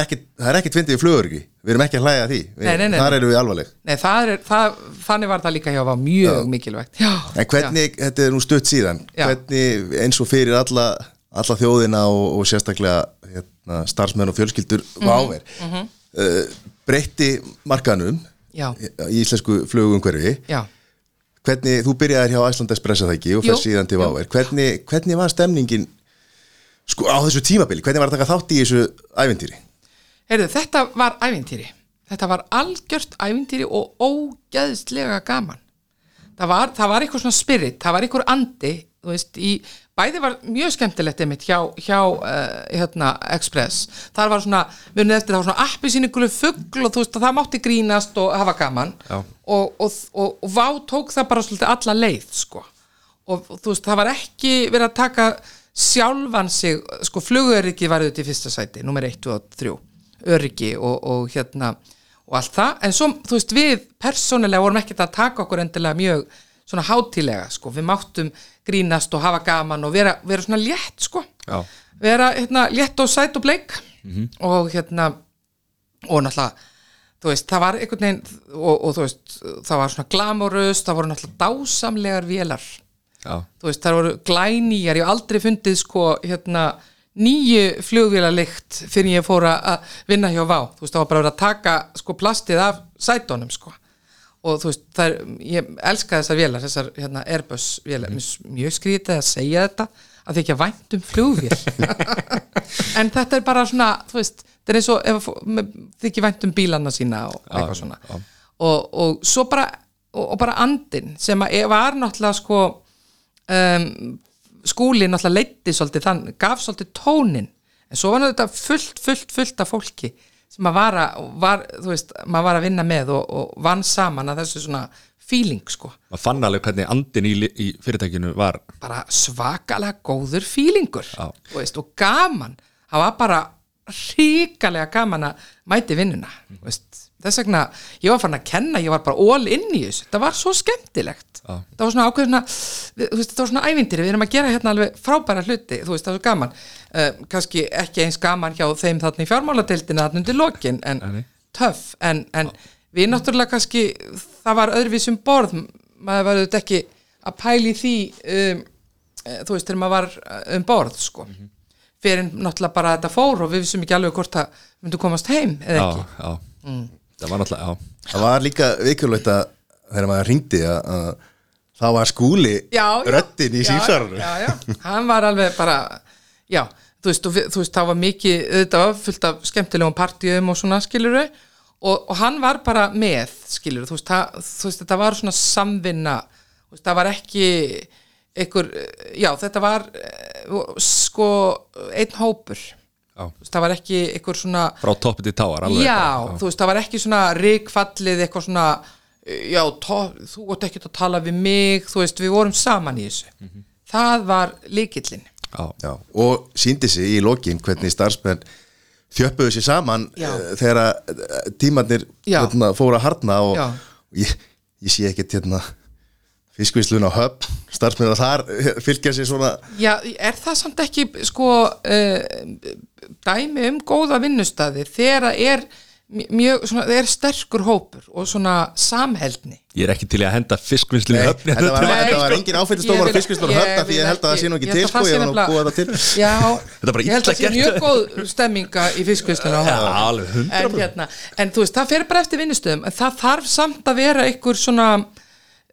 er ekkit fyndið í flugurki Við erum ekki að hlæja að því við, Nei, nei, nei, Þar erum við alvarleg Nei, það er, það, þannig var það líka hjá var mjög mikilvægt. Já. En hvernig, þetta er nú stutt síðan Já. Hvernig eins og fyrir alla, alla þjóðina og, og sérstaklega hérna, starfsmenn og fjölskyldur Mhm, váver uh, Breytti markanum Já, í íslensku flugumhverfi. Hvernig, þú byrjaðir hjá Æsland Espressa það ekki og fer síðan til Váver hvernig, hvernig var stemningin sko á þessu tímabili, hvernig var að taka þátt í þessu æventýri? Heyrðu, þetta var ævintýri. Þetta var algjört ævintýri og ógeðslega gaman. Það var, það var eitthvað svona spirit, það var eitthvað andi, þú veist, í, bæði var mjög skemmtilegt einmitt hjá, hjá uh, hérna, Express. Það var svona, erum eftir það var svona appi sín ykkur fugl og þú veist, það mátti grínast og hafa gaman. Og, og, og, og Vá tók það bara svolítið alla leið, sko. Og, þú veist, það var ekki verið að taka sjálfan sig, sko, flugöryggi var auðvitað í fyrsta sæti, nummer 1 og 3 öryggi og, og hérna og allt það, en svo, þú veist, við persónulega vorum ekkert að taka okkur endilega mjög svona hátílega, sko, við máttum grínast og hafa gaman og vera, vera svona létt, sko, Já. vera hérna, létt og sæt og bleik. Og hérna og náttúrulega, þú veist, það var einhvern veginn og, og þú veist, það var svona glamorust, það voru náttúrulega dásamlegar vélar. Já. þú veist, það voru glænýjar, ég hef aldrei fundið sko, hérna, nýju flugvélalikt fyrir ég fór að- vinna hjá Vá, þú veist, það var bara að taka sko plastið af sætunum sko og þú veist, er, ég elska þessar vélar, þessar hérna Airbus vélar, mm. mjög skrítið að segja þetta að þið ekki að vænt um flugvél. <laughs> En þetta er bara svona, þú veist, þetta er eins og ef þið ekki vænt um bílana sína og eitthvað svona. og, og svo bara, og, og bara andin sem að var náttúrulega sko um, skúli náttúrulega leiddi svolítið þann, gaf svolítið tónin en svo var þetta fullt, fullt, fullt af fólki sem að vara, var, þú veist, maður var að vinna með og, og vann saman að þessu svona feeling sko, maður fann alveg hvernig andin í, í fyrirtækinu var bara svakalega góður feelingur, veist, og gaman, það var bara ríkalega gaman að mæti vinnuna, þú veist, þess vegna ég var farin að kenna, ég var bara all inn í þessu það var svo skemmtilegt Já. það var svona ákveðina, það var svona ævintýri við erum að gera hérna alveg frábæra hluti þú veist, það var gaman, uh, kannski ekki eins gaman hjá þeim þarna í fjármáladeildina þarna undir lokin, en nei. töff en, en við náttúrulega kannski það var öðruvísum borð maður var auðvitað ekki að pæli því um, eh, þú veist, þegar maður var eh, um borð, sko Mhm. fyrir náttúrulega bara þetta fór og við vissum ekki alveg hvort það myndi komast heim eða já, ekki já. Mm. Það var náttúrulega, já. Það var líka vikjulegt að þegar maður ringdi að, að það var skúli já, já, röddin í já, símsvarinu já, já, hann var alveg bara já, þú veist, við- þú veist það var mikið, auðvitað var fullt af skemmtilegum partíum og svona skiluru og, og hann var bara með skiluru, þú þú veist þetta var svona samvinna, þú veist, það var ekki einhver, já, þetta var eh, sko, einn hópur. Þú veist, það var ekki eitthvað svona frá toppi til táar alveg já, bara, þú veist, það var ekki svona ríkfallið eitthvað svona já, tó, þú ert ekki að tala við mig þú veist, við vorum saman í þessu Mhm. það var líkillin já, Já, og síndi sig í lokin hvernig starfsmenn þjöppuðu sér saman Já. uh, þegar tímarnir Já. hérna, fóru að harna og, Já. og ég, ég sé ekkert hérna, fiskvislun á höfn starfsmenn að þar eh, fylgja sér svona já, er það samt ekki sko uh, dæmi um góða vinnustæði þegar það er mj- mjög, svona, það er sterkur hópur og svona samheldni? Ég er ekki til í að henda fiskvinnslu í Nei, höfni þetta var, var sko, engin áfættistómar á fiskvislun á ég höfn af því ég held að það sé nú ekki til sko, ég var nú búið það til. Já, Þetta bara ég held að það sé mjög góð stemminga í Já, alveg 100% en, hérna, en þú veist, það fer bara eftir vinnustöðum. En það þarf samt að vera einhver svona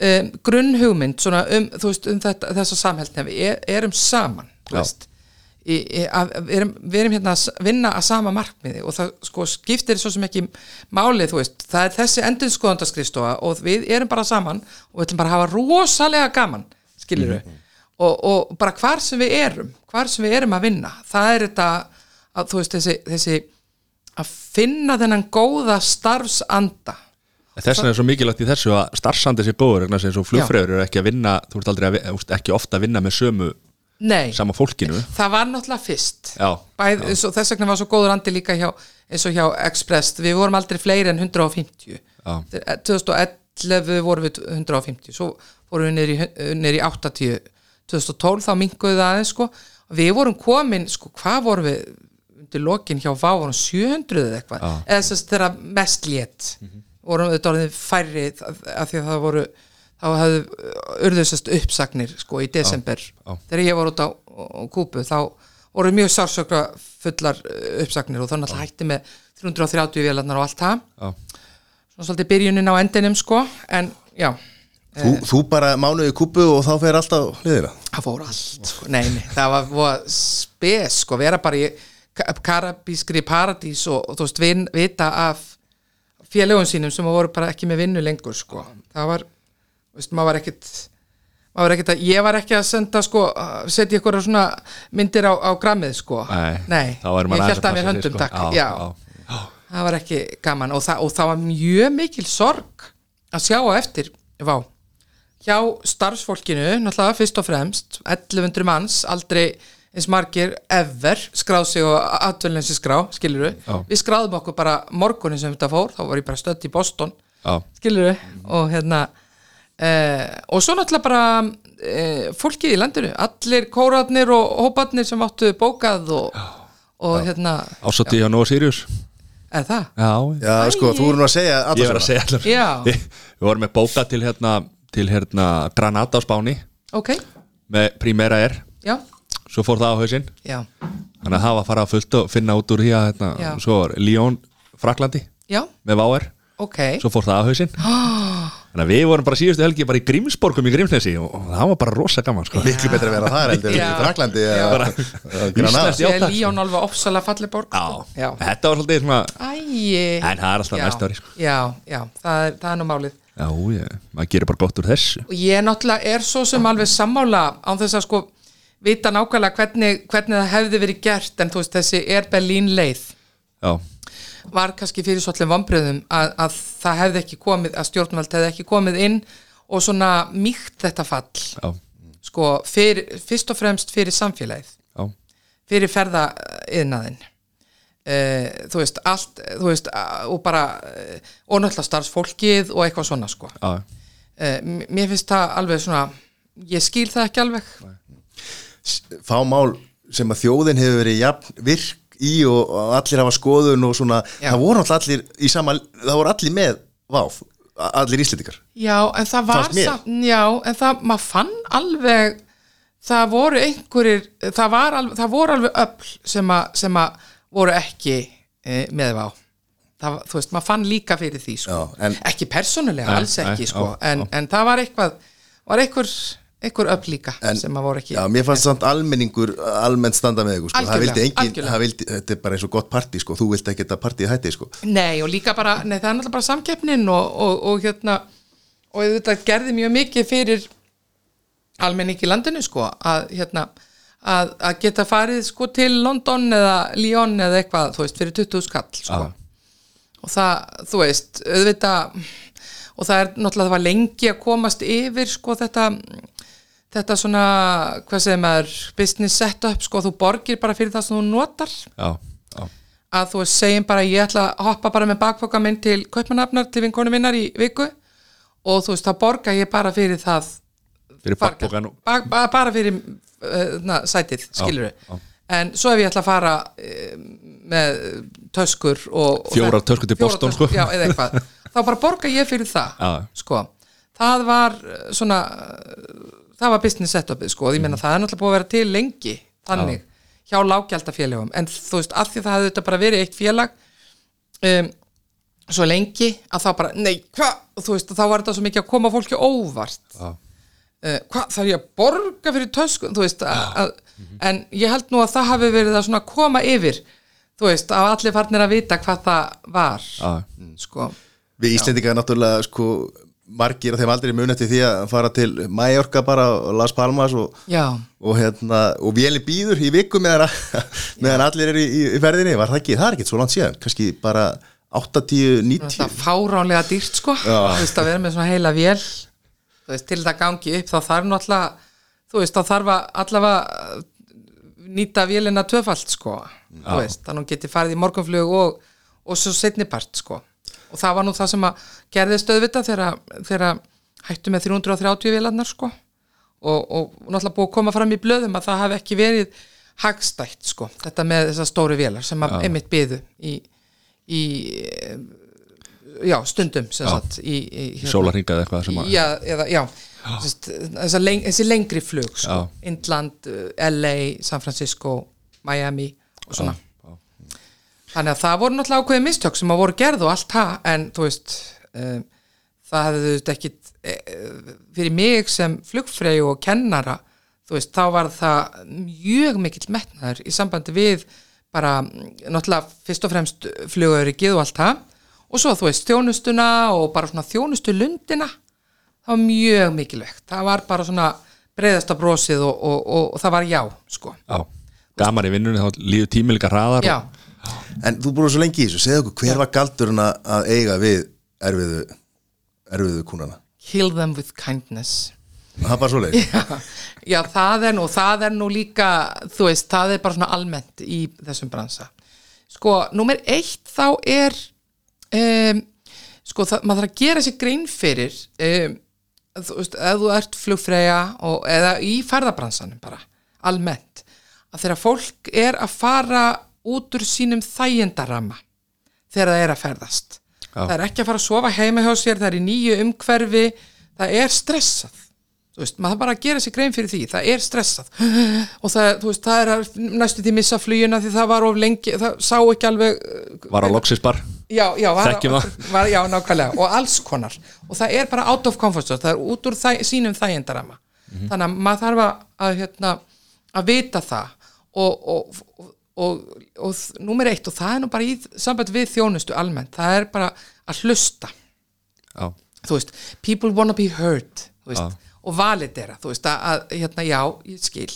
um, grunnhugmynd um, veist, um þetta, þessa samhældni við er, erum saman í, í, að, við, erum, við erum hérna að vinna að sama markmiði og það sko skiptir svo sem ekki málið, það er þessi endurskoðandaskrifstofa og við erum bara saman og við ætlum bara að hafa rosalega gaman skilur við og, og bara hvar sem við erum hvar sem við erum að vinna það er þetta að þú veist þessi, þessi að finna þennan góða starfsanda þess vegna er svo mikilvægt í þessu að starfsandi sé góður sem svo flugfröður eru ekki að vinna þú ert aldrei að, ekki ofta að vinna með sömu Nei, sama fólkinu. Það var náttúrulega fyrst. Já, Bæð, Svo, þess vegna var svo góður andi líka hjá, eins og hjá Express, við vorum aldrei fleiri en 150 Já. Þegar- 2011 vorum við 150 svo vorum við í 80 2012 þá minguðu það aðeins sko. Við vorum komin, sko, hvað vorum við undir lokin hjá VÁ vorum 700 eða eitthvað, eða þess að þeirra mest létt vorum við orðið færri af því að það voru þá hefðu urðusast uppsagnir sko í desember já. þegar ég var út á, á Kúpu þá voru mjög sársökra fullar uh, uppsagnir og þannig að hætti með 330 vélarnar og allt það svona svolítið byrjunin á endinum sko en já, þú, þú bara mánuði kúpu og þá fer alltaf hliðina það fór allt sko. nei, nei, það var voða spes sko, vera bara í ka- karabískri paradís og, og þú veist vin, vita af félögum sínum sem voru bara ekki með vinnu lengur sko, það var veist, maður var ekkit maður var ekkit að, ég var ekki að senda sko, setja ykkur svona myndir á, á grammið sko, Nei, maður ég held að mér höndum sko. takk, Já, já, já. það var ekki gaman og, það, og það var mjög mikil sorg að sjá á eftir vá, hjá starfsfólkinu náttúrulega fyrst og fremst 1100 manns, aldrei eins margir ever skráð sig og atvelinsi skrá, skilur við Já. við skráðum okkur bara morgunin sem þetta fór þá var ég bara stödd í Boston já, skilur við og hérna eh, og svo náttúrulega bara eh, fólkið í landinu, allir kóratnir og hóparnir sem áttu bókað og, og hérna ásótti hjá Nóa Sirius. Er það? Já, Já, sko, þú voru nú að segja ég verð að segja allar. Já. Við <laughs> við vorum með bóka til hérna til hérna Granada á Spáni. Ok, með Primera Air já, svo fór það á hausinn já, þannig að það var að fara að fullt og finna út úr því að hérna, Já. svo var Lyon Fraklandi já, með Váer ok svo fór það á hausinn <gasps> þannig að við vorum bara síðustu helgi bara í Grímsborgum í Grímsnesi og, og það var bara rosa gaman sko. <laughs> miklu betra að vera þar heldur en Já. í Fraklandi Já. Íslands- Já. Líón alveg ofsalega falleg borg Já, sko. já. þetta var svolítið svona Æi En það er alltaf Já, næsta ári, sko. Já, já, það er, það er nú málið Já, ég, maður gerir bara gott úr þessu og ég náttúrulega er svo sem alveg sammála án þess að sko vita nákvæmlega hvernig, hvernig það hefði verið gert en þú veist þessi er Berlín leið Já, var kannski fyrir svolítið vombriðum að, að það hefði ekki komið, að stjórnvald hefði ekki komið inn og svona mýkt þetta fall já, sko fyrir, fyrst og fremst fyrir samfélagið. Já, fyrir ferðaiðnaðin uh, þú veist allt, þú veist uh, og bara, uh, og náttúrulega starfsfólkið og eitthvað svona sko. Já, mér finnst það alveg svona ég skil það ekki alveg fá mál sem að þjóðin hefur verið jafn virk í og, og allir hafa skoðun og svona, Já. það voru allir í sama, það voru allir með váf, allir íslendingar. Já, en það var samt, já, en það, maður fann alveg það voru einhverjir það, var alveg, það voru alveg öll sem að, sem að voru ekki e, með vá það, þú veist, maður fann líka fyrir því sko. Já, en- ekki persónulega, alls ekki sko, en, en það var eitthvað var einhver, einhver öll líka En- sem að voru ekki Já, mér fannst samt almenningur almennt standa með ykkur, sko. það Algjörlega, vildi engin, vildi, þetta er bara eins og gott partí, sko, þú vilt ekki þetta partíð hætti, sko. Nei og líka bara, nei það er náttúrulega bara samkeppnin og, og, og hérna og þetta gerði mjög mikið fyrir almenning í landinu sko að hérna að, að geta farið sko til London eða Lyon eða eitthvað, þú veist, fyrir 20 skall sko. og það, þú veist auðvitað og það er náttúrulega það var lengi að komast yfir sko þetta þetta svona, hvað segir maður business setup, sko, þú borgir bara fyrir það sem þú notar já, já, að þú segjum bara ég ætla að hoppa bara með bakpoka minn til kaupmanafnar til vinkonu minnar í viku og þú veist þá borga ég bara fyrir það fyrir bakpokan ba ba bara fyrir uh, na, sætið, skilur já. en svo ef ég ætla að fara uh, með töskur og, það- töskur til töskur, sko. já, eða eitthvað, <laughs> þá bara borga ég fyrir það Já. sko, það var uh, svona það var business setupið sko, og ég meina Mhm. það er náttúrulega búið að vera til lengi þannig, hjá lágjaldafélögum en þú veist, af því það hefði þetta bara verið eitt félag um, svo lengi að þá bara, nei, hvað og þú veist, þá var þetta svo mikið að koma fólki óvart. Já. uh, hvað þarf ég að borga fyrir tösku þú veist, að, að, en ég held nú að það hafi verið að svona koma yfir þú veist, að allir farnir að vita hvað það var Já. sko, Við Íslendingar náttúrulega sko margir af þeim aldrei mun eftir því að fara til Mallorca bara og Las Palmas og, já. og hérna og véli býður í viku meðan, <laughs> meðan allir eru í, í ferðinni. Var það ekki, það er ekki svo langt síðan kannski bara 8, 10, 90 það er fáránlega dýrt sko. Þú veist að vera með svona heila vél. Þú veist til það gangi upp þá þarf náttúrulega þú veist þá þarf að allavega uh, nýta vélina tvöfalt sko. Þú veist þannig að hún geti farið í morgunflug og, og svo setnipart sko og það var nú það sem að gerðist auðvitað þegar, hættu með 330 vélarnar sko. Og, og náttúrulega búið að koma fram í blöðum að það hafi ekki verið hagstætt sko þetta með þessar stóru vélar sem að einmitt byðu í, í já, stundum sem sagt í, í, hérna. sólarhingað eitthvað sem að já, eða, já, sest, þessa leng, þessi lengri flug sko. Já. Indland, uh, LA, San Francisco Miami og svona þannig að það voru náttúrulega ákveðið mistök sem að voru gerð og allt það en þú veist um, það hefði þetta ekki fyrir mig sem flugfrey og kennara þú veist, þá var það mjög mikill metnaður í sambandi við bara, mm, náttúrulega fyrst og fremst flugöryggið og allt það og svo þú veist, þjónustuna og bara svona þjónustu lundina það var mjög mikilvægt, það var bara svona breiðasta brosið og, og, og, og það var já, sko. Já, gaman í vinnunni þá líður tími líka hraðar já, En þú búið svo lengi í þessu, segðu okkur hver var galdurinn að eiga við erfiðu erfiðu kúnana? Kill them with kindness. Það er bara svo leið <laughs> Já, það er nú, það er nú líka, þú veist, það er bara svona almennt í þessum bransa. Sko, númer eitt þá er, um, sko, það, maður þarf að gera sér grein fyrir, um, þú veist, ef þú ert flugfreyja og, eða í ferðabransanum bara, almennt, að þegar fólk er að fara út úr sínum þægindarama þegar það er að ferðast. Það er ekki að fara að sofa heima hjá sér, það er í nýju umhverfi, það er stressað. Veist, maður bara gera sér grein fyrir því það er stressað. <gasps> Og það, veist, það er að næstu því missa flugina því það var of lengi, það sá ekki alveg var á loksis bar? Já, já, <laughs> já, nákvæmlega. Og alls konar. Og það er bara out of comfort zone, það er út úr þæ, sínum þægindarama þannig að maður þarf að, að, hérna, að vita það og, og, og, og, og númer eitt og það er nú bara í samband við þjónustu almennt, það er bara að hlusta. Já, þú veist, people wanna be heard veist, og validera þú veist, að, að hérna, já, ég skil.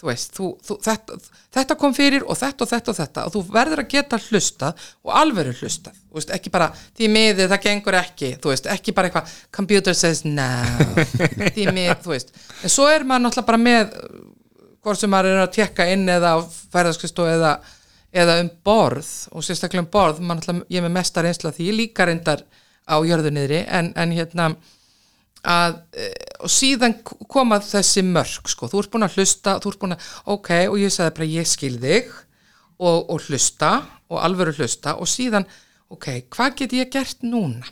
Þú veist, þú, þú, þetta, þetta kom fyrir og þetta og þetta og þetta og þú verður að geta hlustað og alvöru hlustað. Þú veist, ekki bara, því miður, það gengur ekki þú veist, ekki bara eitthvað computer says no. <laughs> Því miður, þú veist. En svo er maður náttúrulega bara með hvort sem maður er að tekka inn eða á færðarskristu eða, eða um borð og sérstaklega um borð náttúrulega, ég er með mestar einsla því ég líka reyndar á jörðu niðri en, en hérna að, e, og síðan koma þessi mörg, sko, þú ert búin að hlusta þú ert búin að, ok, og ég sagði bara ég skil þig og, og hlusta og alvöru hlusta og síðan ok, hvað get ég gert núna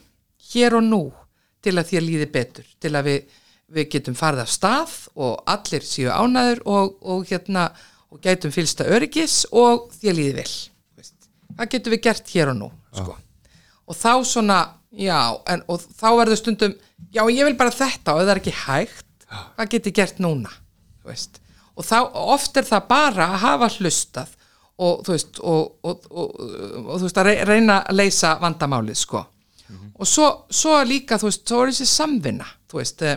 hér og nú til að þér líði betur, til að við við getum farið af stað og allir séu ánæður og, og hérna og gætum fylsta öryggis og þér líði vel hvað getum við gert hér og nú sko. og þá svona já, en, og þá verður stundum já, ég vil bara þetta og það er ekki hægt hvað get ég gert núna og þá oft er það bara að hafa hlustað og þú veist og, og, og, og þú veist að rey- reyna að leysa vandamálið sko. Og svo, svo líka þú veist, svo er þessi samvinna þú veist, eh,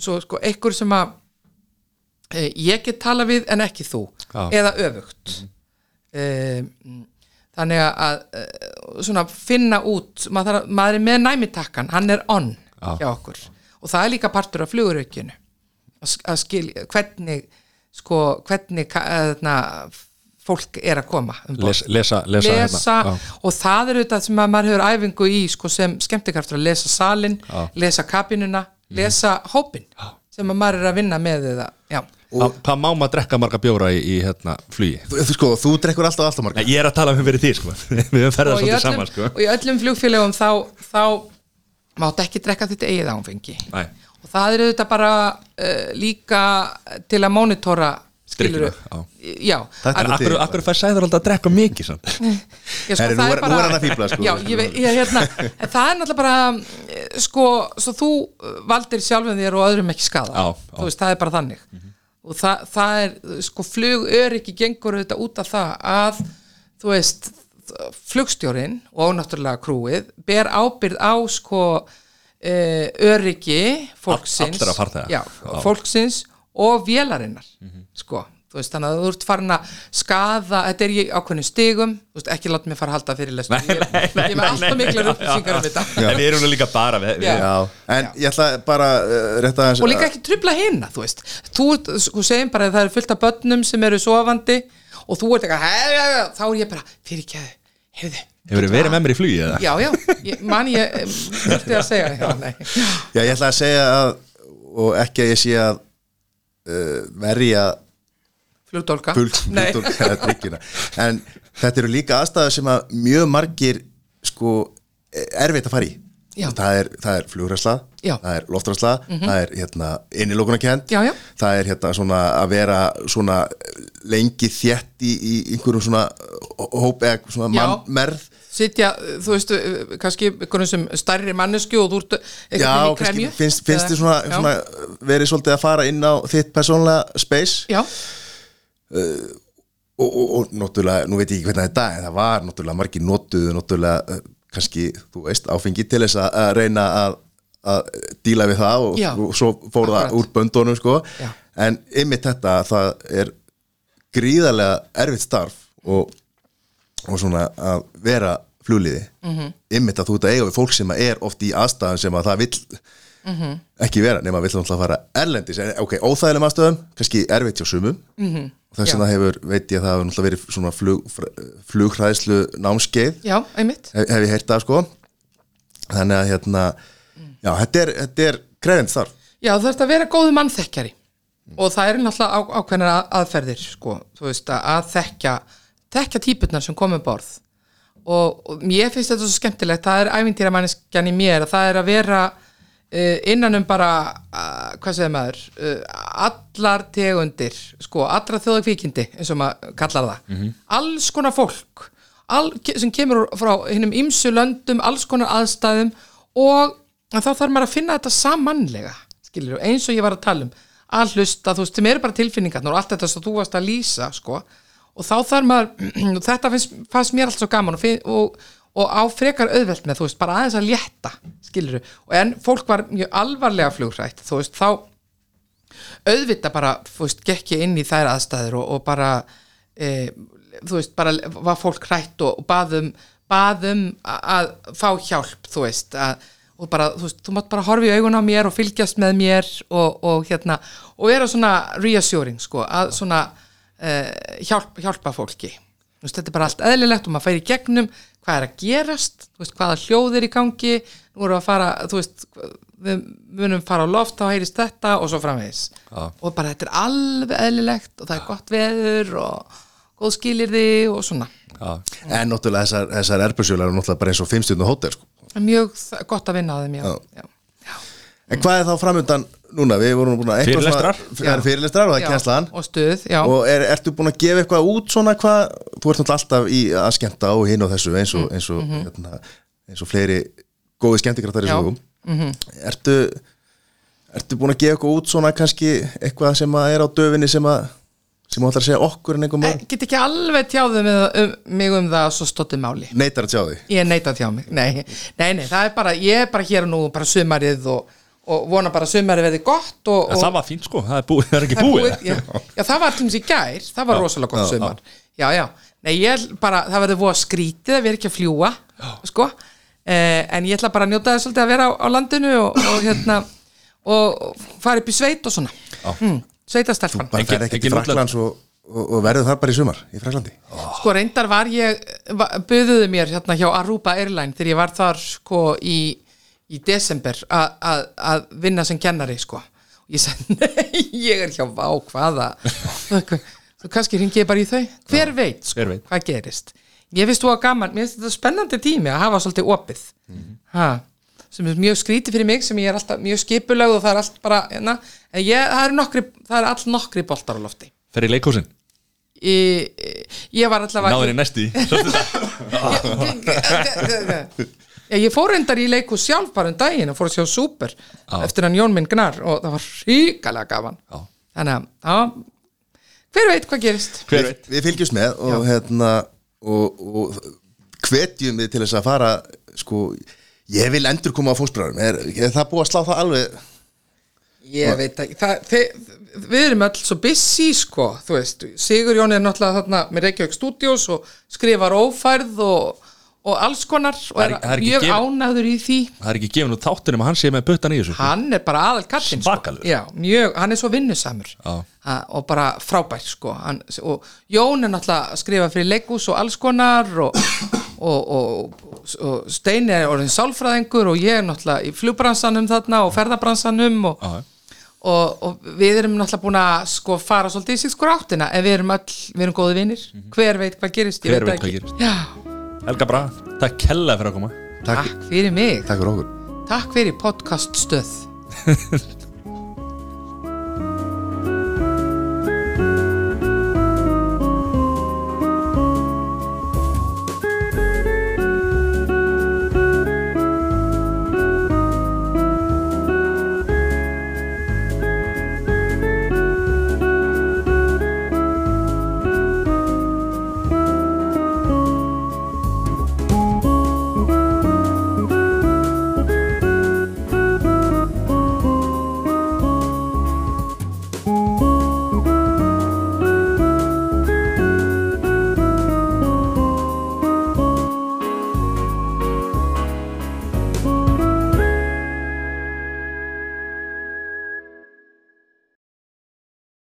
svo sko einhver sem að ég get tala við en ekki þú Já. eða öfugt mm. þannig að eh, svona finna út maður, maður er með næmitakkan hann er on Já. hjá okkur og það er líka partur af fluguraukinu að, sk- að skilja hvernig sko hvernig eðna, fólk er að koma um. Les, lesa, lesa, lesa hérna. Og það er auðvitað sem að maður hefur æfingu í sko, sem skemmtikraftur að lesa salin. Mhm. lesa kabinuna, lesa hópin sem að maður er að vinna með eða, já, Hvað hvað má maður drekka marga bjóra í, í hérna, flugi? Þú, þú sko, þú drekkur alltaf alltaf marga Nei, ég er að tala um fyrir því sko. <laughs> Við höfum í svolítið öllum, saman sko. og í öllum flugfélögum þá, þá mátt ekki drekka þetta eigið áfengi Nei. og það er auðvitað bara uh, líka til að mónitora skilur Drykkjuna, já, Þetta akkur, fær sæður alltaf að drekka mikið <laughs> sko, það er- nú er hann að fífla, sko. Já, ég, ég, hérna, <laughs> það er náttúrulega bara eh, sko, svo þú valdir sjálfum þér og öðrum ekki skada já. þú veist, það er bara þannig og það, það er, sko, flug öryggi gengur auðvitað út af það að þú veist, flugstjórin og náttúrulega krúið ber ábyrð á sko uh, öryggi fólksins. Farþega. já, fólksins og vélarinnar sko, þú veist, þannig að þú ert farin að skaða, þetta er í ákveðnum stigum þú veist, ekki láta mig fara að halda fyrir lestum ég, ég er með alltaf miklar upplýsingar um þetta. En við erum líka bara við, við, Já. Já, en ég ætla bara uh, rétt aðeins og líka ekki trubla hinna, þú veist. Þú ert, sko, segjum bara að það eru fullt af börnum sem eru sofandi og þú ert eitthvað þá er ég bara, fyrir að heyrðu, Hefur þið verið með mér í flugi eða? já, já, ég, man ég þurfti að segja, já, nei. Já, ég ætla að segja að og ekki að ég sé að uh, verja drikkina en þetta eru líka aðstæður sem að mjög margir sko erfitt að fara í Já. það er, það er flugræsla, Já. Það er loftræsla það er hérna innilókunarkend Já, já. það er hérna svona að vera svona lengi þétt í, í einhverjum svona hóp eða svona Já. mannmerð sitja, þú veist, eh, kannski einhvern sem stærri mannesku og þú ert Já, veginn í kremju finnst, finnst þið svona, Já. svona verið svolítið að fara inn á þitt persónlega space já, og, og, og náttúrulega, nú veit ég ekki hvernig er dag en það var náttúrulega margir notuðu náttúrulega, eh, kannski, þú veist, áfengi til þess að, að reyna að, að díla við það og, og svo fór Akkurat. það úr böndunum sko, Já. en ymmit þetta það er gríðarlega erfitt starf og, og svona að vera flugliði mm. -hmm. ymmit að þú ert að eiga við fólk sem er oft í aðstæðum sem að það vill Mhm. ekki vera, nema vill náttúrulega fara erlendis, en ok, óþægilegum aðstöðum kannski erfitt hjá sumum Mhm. og þess vegna hefur, veit ég að það hefur verið svona flug, flughræðslu námskeið, já, einmitt. Hef, hef ég heyrt það sko. Þannig að hérna já, þetta er, er krefend þar Já, þú ert að vera góðu mannþekkjari. Og það er náttúrulega á, ákveðnar að- aðferðir sko, þú veist að, að þekkja þekkja típurnar sem komum borð og, og mér finnst þetta svo skemmtilegt. Það er ævintýra manneskjan í mér að það er að vera innan um bara uh, hvað segir maður? Uh, allar tegundir sko, allra þjóðakvíkindi eins og maður kallar það. Alls konar fólk all, sem kemur frá hinnum ymsu löndum, alls konar aðstæðum og þá þarf maður að finna þetta samanlega skilur, eins og ég var að tala um. Að hlusta, þú veist, sem eru bara tilfinningarnar og allt þetta sem þú varst að lýsa sko. og þá þarf maður, <clears throat> þetta finnst, fannst mér allt svo gaman og, og, og á frekar auðvelt með, þú veist, bara aðeins að létta skilur, og en fólk var mjög alvarlega flugrætt, þú veist, þá auðvita bara, þú veist, gekk ég inn í þær aðstæður og, og bara e, þú veist, bara var fólk hrætt og, og baðum baðum að fá hjálp, þú veist að, og bara, þú veist, þú mátt bara horfa í augun á mér og fylgjast með mér og, og hérna, og vera svona reassuring, sko, að svona e, hjálp, hjálpa fólki. þú veist, þetta er bara allt eðlilegt og maður færi í gegnum hvað er að gerast, veist, hvaða hljóð er í gangi, nú erum við að fara veist, við munum fara á loft þá heyrist þetta og svo framvegis Já. og bara þetta er alveg eðlilegt og það er gott veður og góð skilirði og svona Já. en náttúrulega þessar, þessar erbjörnsjölar er náttúrulega bara eins og fimmstjörnu hótel sko. Mjög gott að vinna á þeim, já, já. En hvað er þá framöndan núna, við vorum búin að eitthvað Fyrirlestrar. er fyrirlestrar og það er Já, kjenslan og stuð, já, og er, ertu búin að gefa eitthvað út svona hvað, þú ert alltaf í að skemmta og hinn og þessu eins og, eins og, hérna, eins og fleiri góði skemmtikraftar í sögum. ertu ertu búin að gefa eitthvað út svona kannski eitthvað sem að er á döfinni sem að sem þú ætlar að segja okkur en einhver e, mál get ekki alveg tjáðu um, um, mig um það svo stóttu máli. Neitar að því Ég neita að tjá mig, nei, nei, nei, það er bara, ég er bara hér og nú, bara sumarið og, og vona bara að sumari verði gott og, og það var fínt sko, það er, búið, það er ekki það búið, búið, já, já, það var til í gær. Það var rosalega gott já, sumar. já, já, nei, ég bara, það verður voða skrítið að vera ekki að fljúa sko, eh, en ég ætla bara að njóta þess að vera á, á landinu og, og hérna og fara upp í sveit og svona. Mm, sveitastelfan Engin- fer ekki til. Fraklands og, og, og verður þar bara í sumar í Fraklandi sko reyndar var ég buðuðu mér hérna hjá Aruba Airline þegar ég var þar sko í, í desember að vinna sem kennari sko. Og ég sagði <laughs> nei, ég er hjá Vá hvaða? <laughs> Þú kannski ringi ég bara í þau. Hver veit sko hver veit. hvað gerist? Ég finnst þú að gaman, mér finnst þetta spennandi tími að hafa svolítið opið. Ha, sem er mjög skrítið fyrir mig sem ég er alltaf mjög skipulögð og það er allt bara hérna, en ég, það eru nokkri það eru all nokkri boltar á lofti. Fer í leikhúsin? Ég, ég var allavega náður í næsti <laughs> Já, ég fór endar í leiku sjálf bara um daginn og fór að sjá Super eftir hann Jón minn Gnar og það var ríkalega gaman. Já. þannig að, já, hver veit hvað gerist? Hver veit? Við fylgjumst með og hérna og, og hvetjum við til þess að fara sko, ég vil endur koma á fósbræðum er, er það búið að slá það alveg? Ég veit ekki það, þið, við erum öll svo busy sko, þú veist, Sigur Jón er náttúrulega þarna með Reykjavík Studios og skrifar ófærð og, og alls konar og er, er- mjög gefið- ánæður í því það er ekki gefin út þáttunum að hann sé með puttan í þessu sko. hann er bara aðal kallinn sko. Já, mjög, hann er svo vinnusamur Já. ha, og bara frábær sko. hann, og Jón er náttúrulega að skrifa fyrir leikús og alls konar og, og, og, og Steini er orðin sálfræðingur og ég er náttúrulega í flugbransanum þarna og ferðabransanum og, og við erum náttúrulega búin að sko fara svolítið í síð sko áttina en við erum öll, við erum góði vinnir hver veit hvað gerist. Hver veit hvað gerist. Já, Helga Braga, takk kella fyrir að koma. Takk, takk fyrir mig. Takk fyrir okkur. Takk fyrir podcast stöð <laughs>